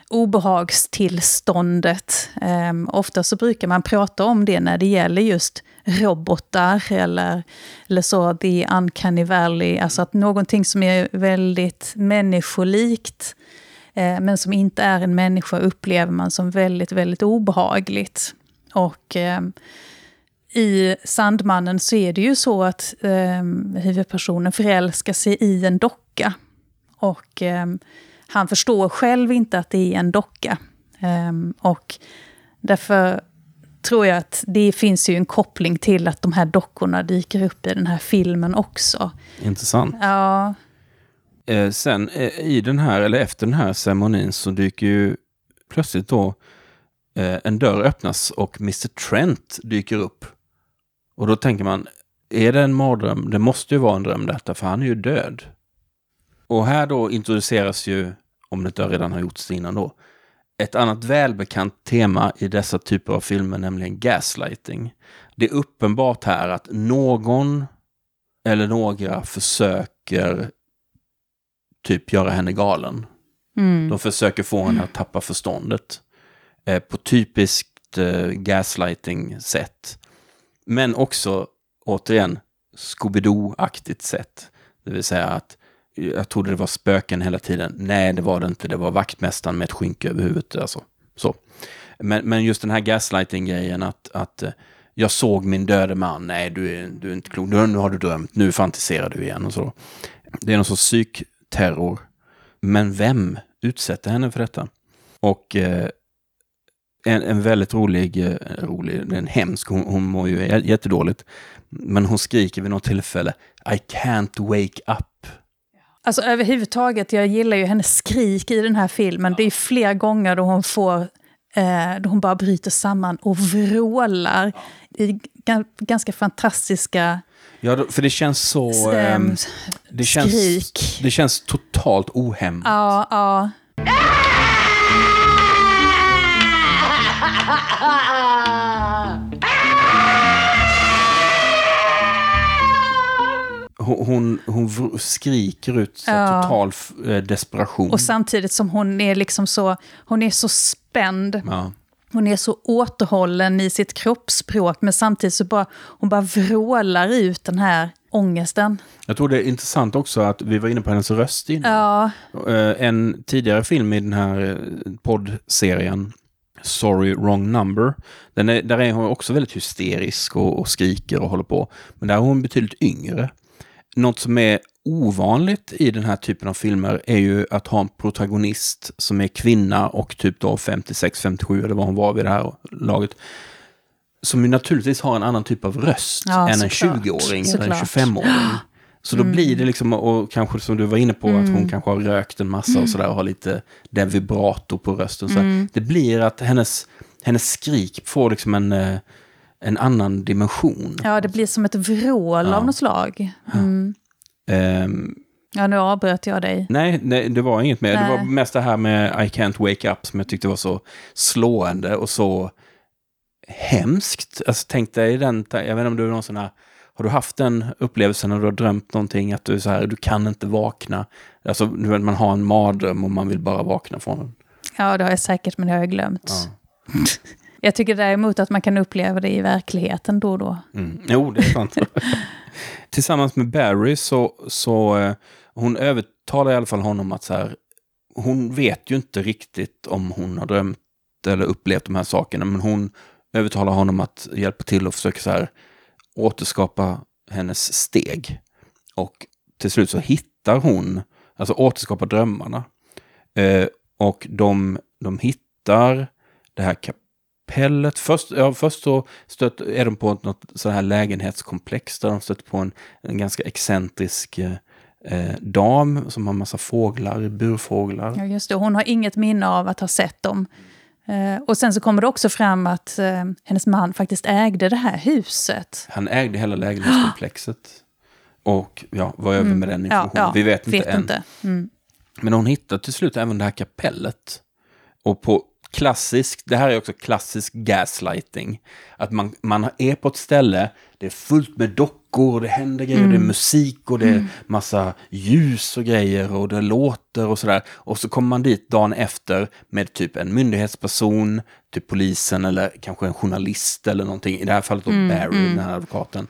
obehagstillståndet. Eh, ofta så brukar man prata om det när det gäller just robotar eller, eller så, the uncanny valley. Alltså att någonting som är väldigt människolikt eh, men som inte är en människa upplever man som väldigt, väldigt obehagligt. Och eh, i Sandmannen så är det ju så att eh, huvudpersonen förälskar sig i en docka. Och eh, han förstår själv inte att det är en docka. Eh, och därför tror jag att det finns ju en koppling till att de här dockorna dyker upp i den här filmen också. Intressant. Ja, Eh, sen eh, i den här, eller efter den här ceremonin så dyker ju plötsligt då en dörr öppnas och Mr. Trent dyker upp. Och då tänker man, är det en mardröm? Det måste ju vara en dröm detta, för han är ju död. Och här då introduceras ju, om det inte redan har gjorts innan då, ett annat välbekant tema i dessa typer av filmer, nämligen gaslighting. Det är uppenbart här att någon eller några försöker typ göra henne galen. mm, De försöker få henne att tappa förståndet. Eh, på typiskt eh, gaslighting-sätt. Men också, återigen, Scooby-Doo-aktigt sätt. Det vill säga att jag trodde det var spöken hela tiden. Nej, det var det inte. Det var vaktmästaren med ett skynke över huvudet. Alltså. Så. Men, men just den här gaslighting-grejen att, att eh, jag såg min döde man. Nej, du är, du är inte klok. Nu, nu har du drömt. Nu fantiserar du igen och så. Det är någon sorts psykterror. Men vem utsätter henne för detta? Och eh, en, en väldigt rolig, eh, rolig, en hemsk, hon, hon mår ju jä- jättedåligt. Men hon skriker vid något tillfälle, I can't wake up. Alltså överhuvudtaget, jag gillar ju hennes skrik i den här filmen. Det är flera gånger då hon får, eh, då hon bara bryter samman och vrålar. I ga- ganska fantastiska Ja, för det känns så... ehm, det, känns, det känns totalt ohämmat. Ja, ja. Hon, hon, skriker ut så Ja. total eh, desperation. Och samtidigt som hon är liksom så, hon är så spänd. ja. Hon är så återhållen i sitt kroppsspråk, men samtidigt så bara, hon bara vrålar ut den här ångesten. Jag tror det är intressant också att vi var inne på hennes röst innan. Ja, Eh, en tidigare film i den här eh, poddserien, Sorry Wrong Number, den är, där är hon också väldigt hysterisk och, och skriker och håller på. Men där är hon betydligt yngre. Något som är ovanligt i den här typen av filmer är ju att ha en protagonist som är kvinna och typ då 56-57 eller vad hon var vid det här laget. Som ju naturligtvis har en annan typ av röst Ja, än en såklart. 20-åring eller en Såklart. 25-åring. Så då blir det liksom, och kanske som du var inne på, att hon kanske har rökt en massa och sådär och har lite den vibrato på rösten. Så Det blir att hennes, hennes skrik får liksom en, eh, en annan dimension. ja, det blir som ett vrål av något slag. Mm. Ehm, Ja, nu avbröt jag dig. nej, nej, det var inget mer. Det var Nej. mest det här med I can't wake up som jag tyckte var så slående och så hemskt. Alltså tänk dig den, jag vet inte om du någonsin har, har du haft den upplevelsen när du har drömt någonting att du så här, du kan inte vakna. Alltså du vet, man har en mardröm och man vill bara vakna från den. Ja, det har jag säkert, men det har jag glömt. Ja. Jag tycker däremot att man kan uppleva det i verkligheten då och då. Mm. Jo, det är sant. Tillsammans med Barry så, så eh, hon övertalar i alla fall honom att så här, hon vet ju inte riktigt om hon har drömt eller upplevt de här sakerna, men hon övertalar honom att hjälpa till och försöka så här återskapa hennes steg. Och till slut så hittar hon, alltså återskapa drömmarna. Eh, och de, de hittar det här kapellet. Först, ja, först så stöt, är de på något sådant här lägenhetskomplex där de stöter på en, en ganska excentrisk eh, eh, dam som har massa fåglar, burfåglar. Ja, just det. Hon har inget minne av att ha sett dem. Eh, och sen så kommer det också fram att eh, hennes man faktiskt ägde det här huset. Han ägde hela lägenhetskomplexet. Och ja, var över med den informationen. Vi vet inte än. inte. Mm. Men hon hittar till slut även det här kapellet. Och på klassisk, det här är också klassisk gaslighting. Att man, man är på ett ställe, det är fullt med dockor, det händer grejer, det är musik och det är massa ljus och grejer och det låter och sådär. Och så kommer man dit dagen efter med typ en myndighetsperson, typ polisen eller kanske en journalist eller någonting. I det här fallet då Barry, den här advokaten.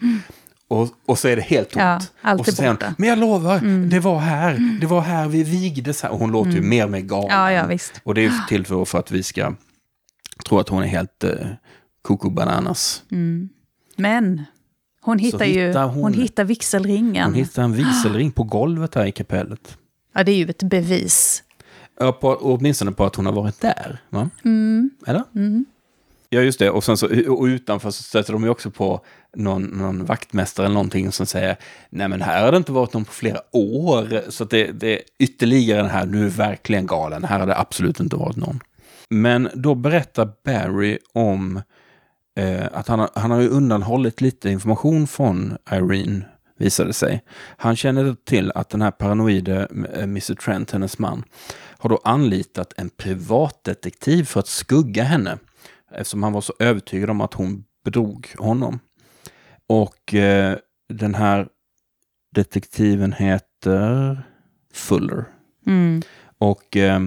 Och, och så är det helt tomt. Ja, allt och så säger hon, men jag lovar, det var här, det var här vi vigdes här. Och hon låter ju mer och mer galen. Ja, ja, visst. Och det är till för, för att vi ska tro att hon är helt eh, koko bananas. Men hon hittar ju hittar hon... hon- hittar vigselringen. Hon hittar en vigselring på golvet här i kapellet. Ja, det är ju ett bevis. Ja, på, åtminstone på att hon har varit där. Va? Mm. Eller? Ja, just det. Och, sen så, och utanför så stöter de ju också på någon, någon vaktmästare eller någonting som säger nej men här har det inte varit någon på flera år. Så att det, det är ytterligare den här, nu är verkligen galen, här har det absolut inte varit någon. Men då berättar Barry om eh, att han, har- han har ju undanhållit lite information från Irene, visade sig. Han känner till att den här paranoide eh, Mr. Trent, hennes man, har då anlitat en privatdetektiv för att skugga henne. Eftersom han var så övertygad om att hon bedrog honom. Och eh, den här detektiven heter Fuller. Mm. Och eh,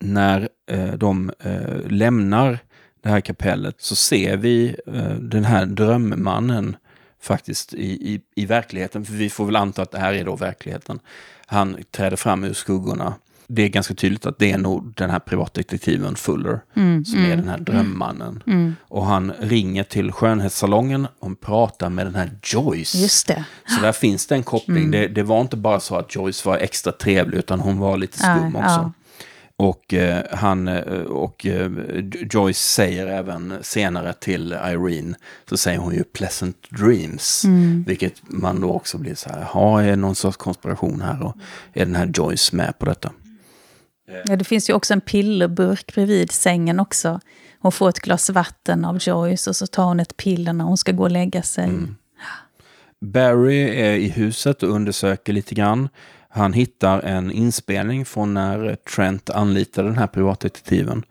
när eh, de eh, lämnar det här kapellet så ser vi eh, den här drömmannen faktiskt i, i, i verkligheten. För vi får väl anta att det här är då verkligheten. Han träder fram ur skuggorna. Det är ganska tydligt att det är nog den här privatdetektiven Fuller som är den här drömmannen. Och han ringer till skönhetssalongen och pratar med den här Joyce. Just det. Så där finns det en koppling. Det, det var inte bara så att Joyce var extra trevlig, utan hon var lite skum Ja, också. Och, eh, han, eh, och eh, Joyce säger även senare till Irene, så säger hon ju pleasant dreams. Vilket man då också blir så här, har är det någon sorts konspiration här? Och är den här Joyce med på detta? Ja, det finns ju också en pillerburk bredvid sängen också. Hon får ett glas vatten av Joyce och så tar hon ett piller när hon ska gå och lägga sig. Barry är i huset och undersöker lite grann. Han hittar en inspelning från när Trent anlitade den här privatdetektiven.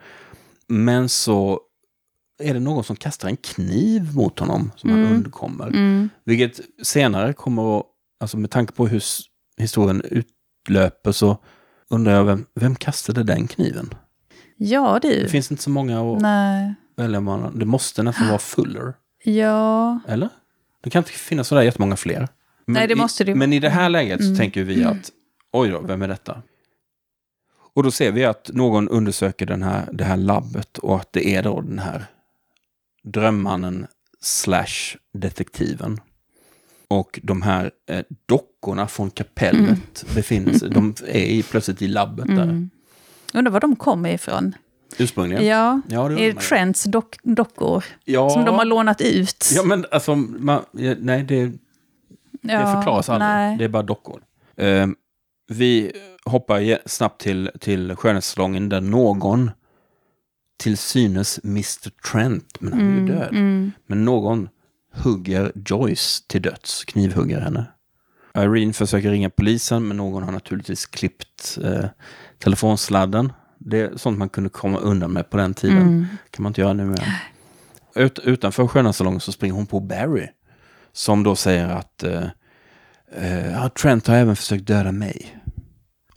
Men så är det någon som kastar en kniv mot honom som han undkommer. Vilket senare kommer att, alltså med tanke på hur historien utlöper så undrar jag vem, vem kastade den kniven? Ja du. Det finns inte så många att Nej. välja mellan. Det måste nästan vara Fuller, Ja. eller? Det kan inte finnas sådär jättemånga fler. Men Nej, det i, måste det ju. Men i det här läget så tänker vi att, oj då, vem är detta? Och då ser vi att någon undersöker den här, det här labbet och att det är då den här drömmannen slash detektiven. Och de här eh, dockorna från kapellet befinner sig, de är i, plötsligt i labbet där. Undrar var de kommer ifrån. Ursprungligen. Ja, Ja, det är det. Trents dock dockor Ja. som de har lånat ut? Ja, men alltså, man, nej, det, det Ja, förklaras aldrig. nej. Det är bara dockor. Eh, vi hoppar snabbt till, till skönhetssalongen där någon, till synes Mr. Trent, men han är Mm, ju död. Men någon hugger Joyce till döds, knivhugger henne. Irene försöker ringa polisen, men någon har naturligtvis klippt eh, telefonsladden. Det är sånt man kunde komma undan med på den tiden. Mm. kan man inte göra nu mer. Ut, utanför skönhetssalongen så springer hon på Barry. Som då säger att eh, eh, Trent har även försökt döda mig.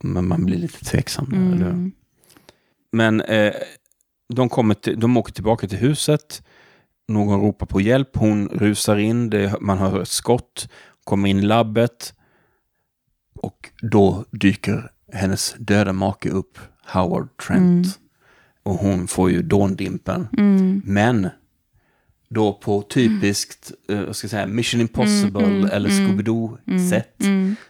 Men man blir lite tveksam. där, eller? Men eh, de, kommer till, de åker tillbaka till huset. Någon ropar på hjälp. Hon rusar in. Det, man hör ett skott. Kommer in i labbet. Och då dyker hennes döda make upp. Howard Trent. Och hon får ju dåndimpen. Men då på typiskt, vad ska jag säga, Mission Impossible eller Scooby-Doo-sätt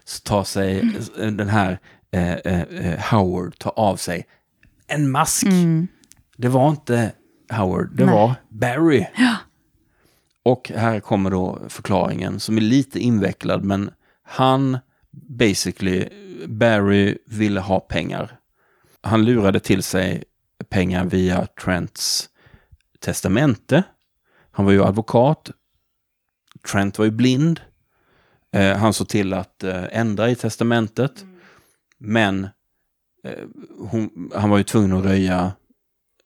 så tar sig eh, den här eh, eh, eh, Howard tar av sig en mask. Det var inte Howard, det Nej. var Barry. Och här kommer då förklaringen som är lite invecklad, men han basically, Barry ville ha pengar. Han lurade till sig pengar via Trents testamente. Han var ju advokat. Trent var ju blind. Eh, han såg till att eh, ändra i testamentet. Men eh, hon, han var ju tvungen att röja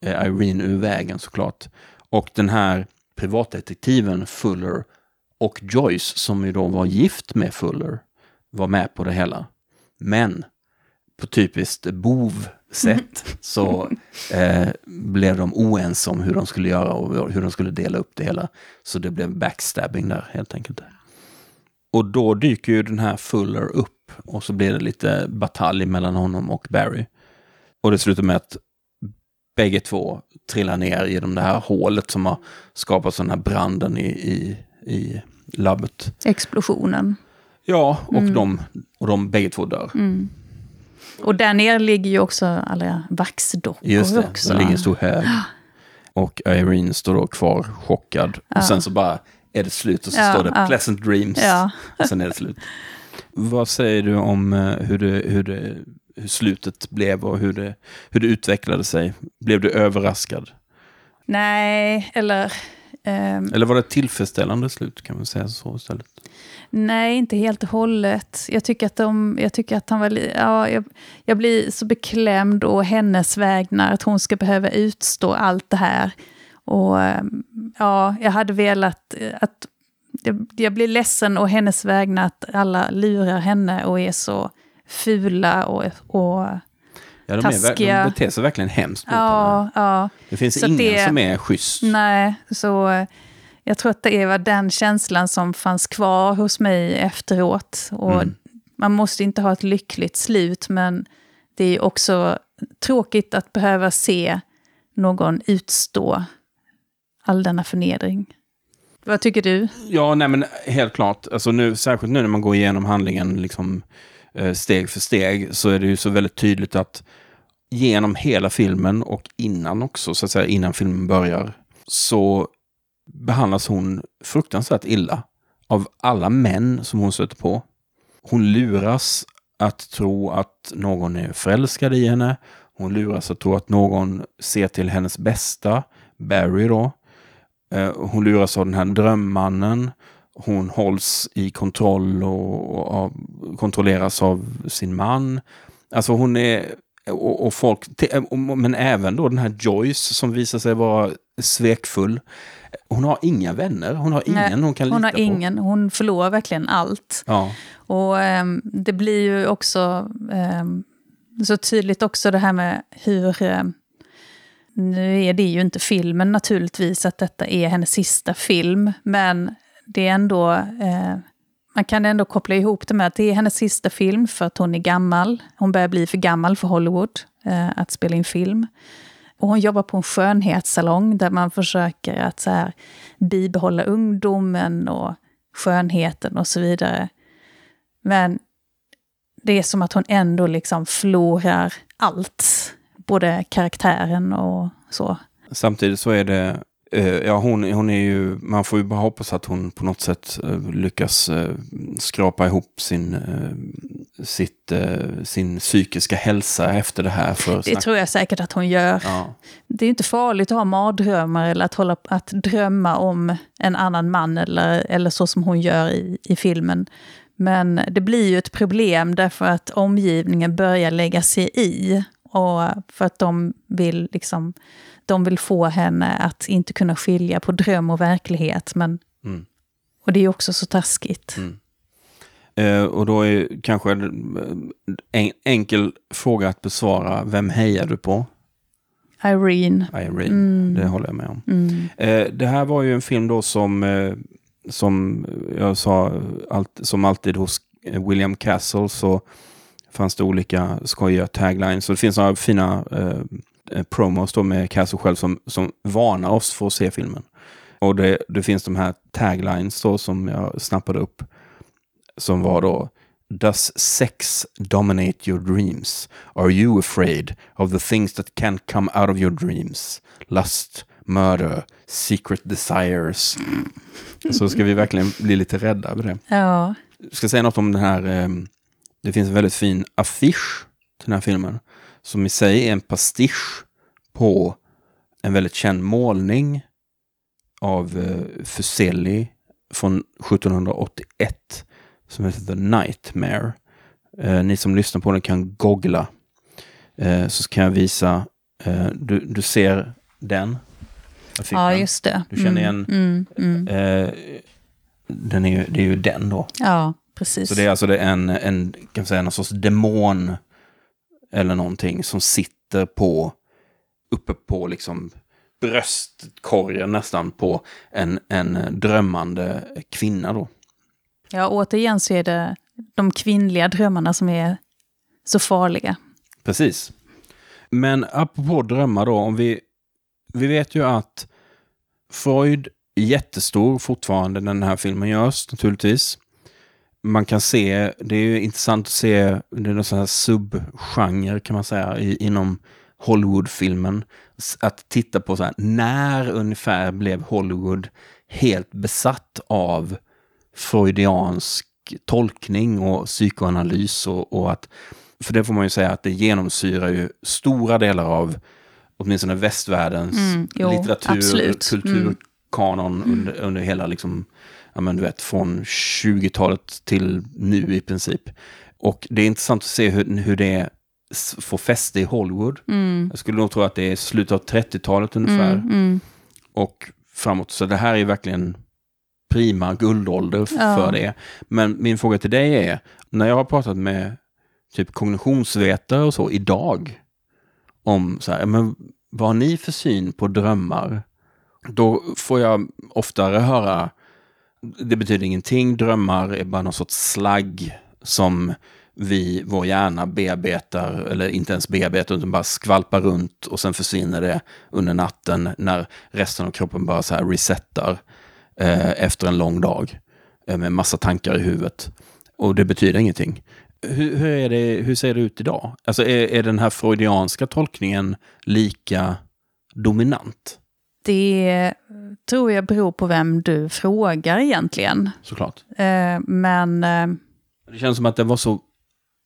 Irene ur vägen såklart. Och den här privatdetektiven Fuller och Joyce, som ju då var gift med Fuller, var med på det hela. Men på typiskt bovsätt så eh, blev de oense om hur de skulle göra och hur de skulle dela upp det hela. Så det blev backstabbing där helt enkelt. Och då dyker ju den här Fuller upp och så blir det lite batalj mellan honom och Barry. Och det slutar med att bägge två trillar ner genom det här hålet som har skapat den här branden i, i, i labbet. Explosionen. Ja, och, de, och de bägge två dör. Och där nere ligger ju också alla vaxdockor Just det, också. det ligger en stor hög. Och Irene står då kvar chockad. Och sen så bara är det slut och så Ja, står det ja. pleasant dreams. Ja. Och sen är det slut. Vad säger du om eh, hur, det, hur, det, hur slutet blev och hur det, hur det utvecklade sig? Blev du överraskad? Nej, eller... ehm, Eller var det ett tillfredsställande slut? Kan man säga så istället? Nej, inte helt och hållet. Jag tycker att, de, jag, tycker att han var... Ja, jag, jag blir så beklämd å hennes vägnar, att hon ska behöva utstå allt det här. Och ehm, ja, jag hade velat eh, att... Jag, jag blir ledsen å hennes vägnar att alla lurar henne och är så fula och... och Ja, de, är, Taskiga. de beter sig verkligen hemskt mot ja, ja. Det finns Så ingen det- som är schysst. Nej, så eh, jag tror att det var den känslan som fanns kvar hos mig efteråt. Och Mm. Man måste inte ha ett lyckligt slut, men det är också tråkigt att behöva se någon utstå all denna förnedring. Vad tycker du? Ja, nej men helt klart. Alltså nu, särskilt nu när man går igenom handlingen liksom, Eh, steg för steg så är det ju så väldigt tydligt att genom hela filmen och innan också, så att säga, innan filmen börjar, så behandlas hon fruktansvärt illa av alla män som hon stöter på. Hon luras att tro att någon är förälskad i henne. Hon luras att tro att någon ser till hennes bästa, Barry då. Eh, hon luras av den här drömmannen. Hon hålls i kontroll och, och, kontrolleras av sin man. Alltså hon är, och, och folk, men även då den här Joyce som visar sig vara svekfull. Hon har inga vänner, hon har ingen Nej, hon kan lita på. Hon har ingen, hon förlorar verkligen allt. Ja. Och um, det blir ju också um, så tydligt också det här med hur... Um, nu är det ju inte filmen naturligtvis att detta är hennes sista film, men det är ändå... Eh, man kan ändå koppla ihop det med att det är hennes sista film för att hon är gammal. Hon börjar bli för gammal för Hollywood eh, att spela in film. Och hon jobbar på en skönhetssalong där man försöker att så här, bibehålla ungdomen och skönheten och så vidare. Men det är som att hon ändå liksom förlorar allt. Både karaktären och så. Samtidigt så är det ja, hon, hon är ju, man får ju bara hoppas att hon på något sätt uh, lyckas uh, skrapa ihop sin, sitt, sin psykiska hälsa efter det här. För det tror jag säkert att hon gör. Ja. Det är inte farligt att ha mardrömmar eller att, hålla, att drömma om en annan man eller, eller så som hon gör i, i filmen. Men det blir ju ett problem därför att omgivningen börjar lägga sig i. Och för att de vill liksom de vill få henne att inte kunna skilja på dröm och verklighet. Men, mm. Och det är också så taskigt. Mm. Eh, och då är kanske en enkel fråga att besvara. Vem hejar du på? Irene. Irene, mm. det håller jag med om. Mm. Eh, det här var ju en film då som, eh, som jag sa, allt, som alltid hos William Castle så fanns det olika skojiga taglines. Så det finns några fina eh, Eh, promos då med Castle själv som, som varnar oss för att se filmen. Och det, det finns de här taglines då som jag snappade upp. Som var då Does sex dominate your dreams? Are you afraid of the things that can't come out of your dreams? Lust, murder, secret desires. Så ska vi verkligen bli lite rädda över det. Ja. Jag ska säga något om den här, eh, det finns en väldigt fin affisch till den här filmen som i sig är en pastisch på en väldigt känd målning av eh, Fuseli från 1781 som heter The Nightmare. Eh, ni som lyssnar på den kan googla. Eh, så kan jag visa. Eh, du, du ser den. Ja, just det. Du känner igen. Mm, mm, mm. Eh, den är, det är ju den då. Ja, precis. Så det är alltså en, en, kan säga, någon sorts demon eller någonting som sitter på, uppe på liksom bröstkorgen nästan på en, en drömmande kvinna då. Ja, återigen så är det de kvinnliga drömmarna som är så farliga. Precis. Men apropå drömmar då, om vi, vi vet ju att Freud är jättestor fortfarande när den här filmen görs naturligtvis man kan se, det är ju intressant att se, det är någon sån här subgenre kan man säga i, inom Hollywoodfilmen. Att titta på så här, när ungefär blev Hollywood helt besatt av freudiansk tolkning och psykoanalys och, och att, för det får man ju säga att det genomsyrar ju stora delar av åtminstone västvärldens mm, jo, litteratur, kulturkanon mm. under, under hela liksom ja, men du vet, från 20-talet till nu i princip. Och det är intressant att se hur, hur det får fäste i Hollywood. Mm. Jag skulle nog tro att det är slutet av 30-talet ungefär. Mm, mm. Och framåt. Så det här är verkligen prima guldålder ja. för det. Men min fråga till dig är, när jag har pratat med typ kognitionsvetare och så idag, om så här, men vad har ni för syn på drömmar? Då får jag oftare höra det betyder ingenting. Drömmar är bara någon sorts slagg som vi, vår hjärna bearbetar, eller inte ens bearbetar, utan bara skvalpar runt och sen försvinner det under natten när resten av kroppen bara så här resetar eh, efter en lång dag eh, med massa tankar i huvudet. Och det betyder ingenting. Hur, hur, är det, hur ser det ut idag? Alltså är, är den här freudianska tolkningen lika dominant? Det tror jag beror på vem du frågar egentligen. Såklart. Eh, men eh, Det känns som att det var så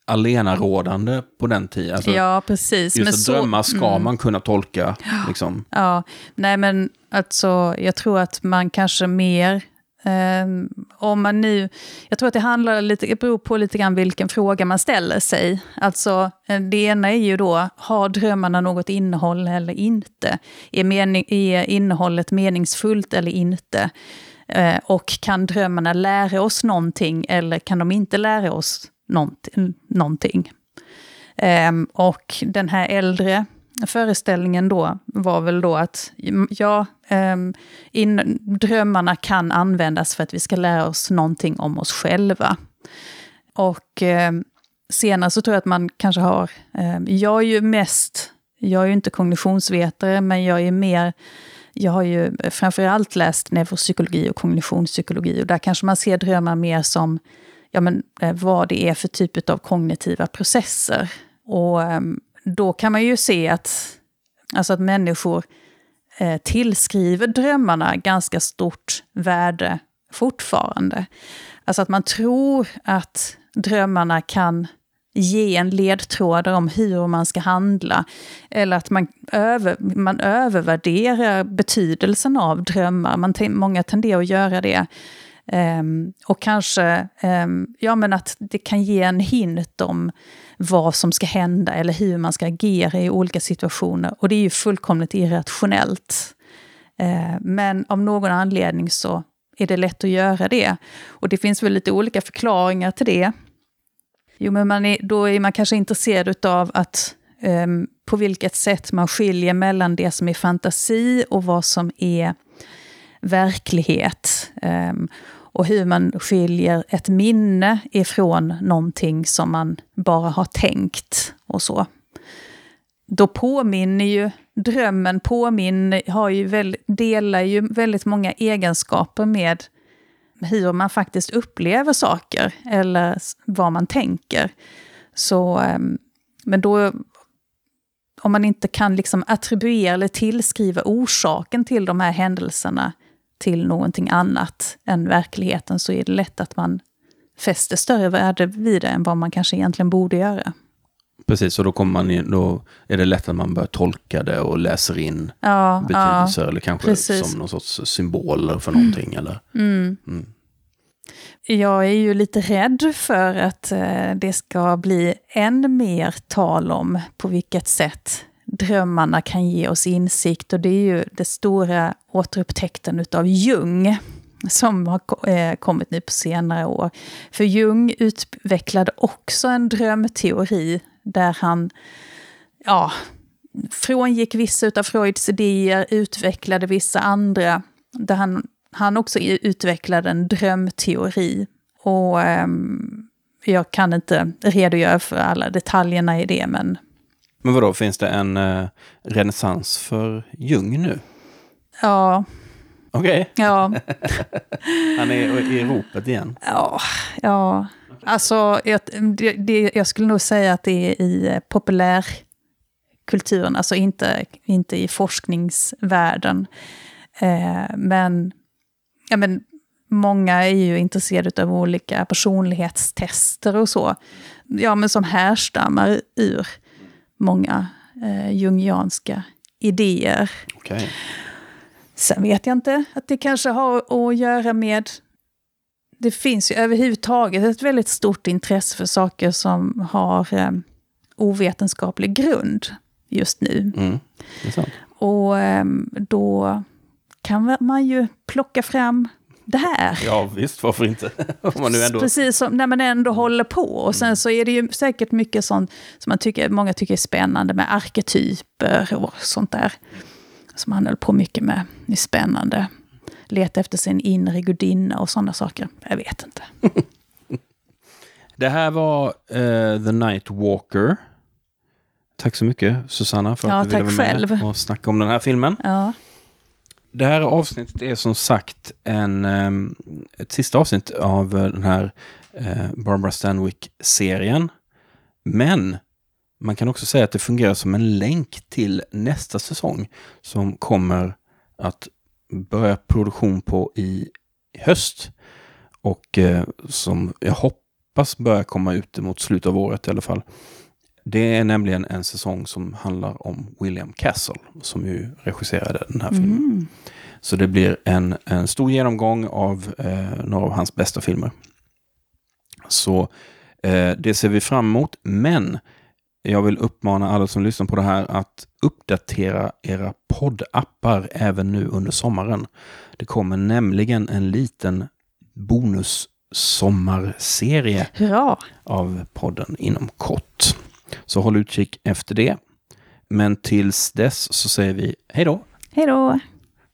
alenarådande på den tiden. Alltså, ja, precis. just men att så- drömmar ska mm. man kunna tolka. Liksom. Ja, nej men alltså jag tror att man kanske mer, Um, om man nu, jag tror att det handlar lite, det beror på lite grann vilken fråga man ställer sig. Alltså eh, det ena är ju då, har drömmarna något innehåll eller inte? Är, mening, är innehållet meningsfullt eller inte? Uh, och kan drömmarna lära oss någonting eller kan de inte lära oss någonting? någonting? Ehm, och den här äldre föreställningen då var väl då att ja, ehm, in, drömmarna kan användas för att vi ska lära oss någonting om oss själva. Och eh, senare så tror jag att man kanske har, eh, jag är ju mest, jag är ju inte kognitionsvetare, men jag är mer jag har ju framförallt läst neuropsykologi och kognitionspsykologi och där kanske man ser drömmar mer som ja, men, eh, vad det är för typ av kognitiva processer. Och ehm, då kan man ju se att, alltså att människor eh, tillskriver drömmarna ganska stort värde fortfarande. Alltså att man tror att drömmarna kan ge en ledtråd om hur man ska handla. Eller att man, över, man övervärderar betydelsen av drömmar. Man, många tenderar att göra det. Um, och kanske um, ja, men att det kan ge en hint om vad som ska hända eller hur man ska agera i olika situationer. Och det är ju fullkomligt irrationellt. Eh, men av någon anledning så är det lätt att göra det. Och det finns väl lite olika förklaringar till det. Jo, men man är, då är man kanske intresserad av att um, på vilket sätt man skiljer mellan det som är fantasi och vad som är verklighet. Um, och hur man skiljer ett minne ifrån någonting som man bara har tänkt och så. Då påminner ju drömmen påminner, har ju väl, delar ju väldigt många egenskaper med hur man faktiskt upplever saker eller vad man tänker. Så, ehm, men då, om man inte kan liksom attribuera eller tillskriva orsaken till de här händelserna till någonting annat än verkligheten så är det lätt att man fäster större värde vid det än vad man kanske egentligen borde göra. Precis, och då, kommer man in, då är det lätt att man börjar tolka det och läser in Ja, betydelser eller kanske precis. som någon sorts symboler för någonting. Eller, Jag är ju lite rädd för att eh, det ska bli än mer tal om på vilket sätt drömmarna kan ge oss insikt. Och det är ju den stora återupptäckten av Jung som har eh, kommit nu på senare år. För Jung utvecklade också en drömteori där han ja, frångick vissa av Freuds idéer, utvecklade vissa andra. Där han, han också utvecklade en drömteori. Och ehm, jag kan inte redogöra för alla detaljerna i det, men men vadå, finns det en eh, renässans för Jung nu? ja, Okej, ja, han är i ropet igen. ja, ja. Alltså, jag, det, det, jag skulle nog säga att det är i eh, populärkulturen, alltså inte, inte i forskningsvärlden. Eh, men, ja, men många är ju intresserade av olika personlighetstester och så. Ja, men som härstammar ur många eh, jungianska idéer. Okej. Sen vet jag inte att det kanske har att göra med... Det finns ju överhuvudtaget ett väldigt stort intresse för saker som har eh, ovetenskaplig grund just nu. Mm. Och eh, då kan man ju plocka fram det här. Ja, visst, varför inte? Om man nu ändå... Precis som när man ändå håller på. Och sen så är det ju säkert mycket sånt som man tycker, många tycker är spännande med arketyper och sånt där. Som han höll på mycket med. Det är spännande. Leta efter sin inre gudinna och sådana saker. Jag vet inte. Det här var eh, The Night Walker. Tack så mycket Susanna för Ja, att du ville vara med själv. och snacka om den här filmen. Ja, det här avsnittet är som sagt en, ehm, ett sista avsnitt av eh, den här eh, Barbara Stanwyck-serien. Men man kan också säga att det fungerar som en länk till nästa säsong som kommer att börja produktion på i höst. Och eh, som jag hoppas börjar komma ut mot slutet av året i alla fall. Det är nämligen en säsong som handlar om William Castle som ju regisserade den här filmen. Mm. Så det blir en, en stor genomgång av eh, några av hans bästa filmer. Så eh, det ser vi fram emot. Men jag vill uppmana alla som lyssnar på det här att uppdatera era poddappar även nu under sommaren. Det kommer nämligen en liten bonus sommarserie Hurra! av podden inom kort. Så håll utkik efter det. Men tills dess så säger vi hej då! Hej då!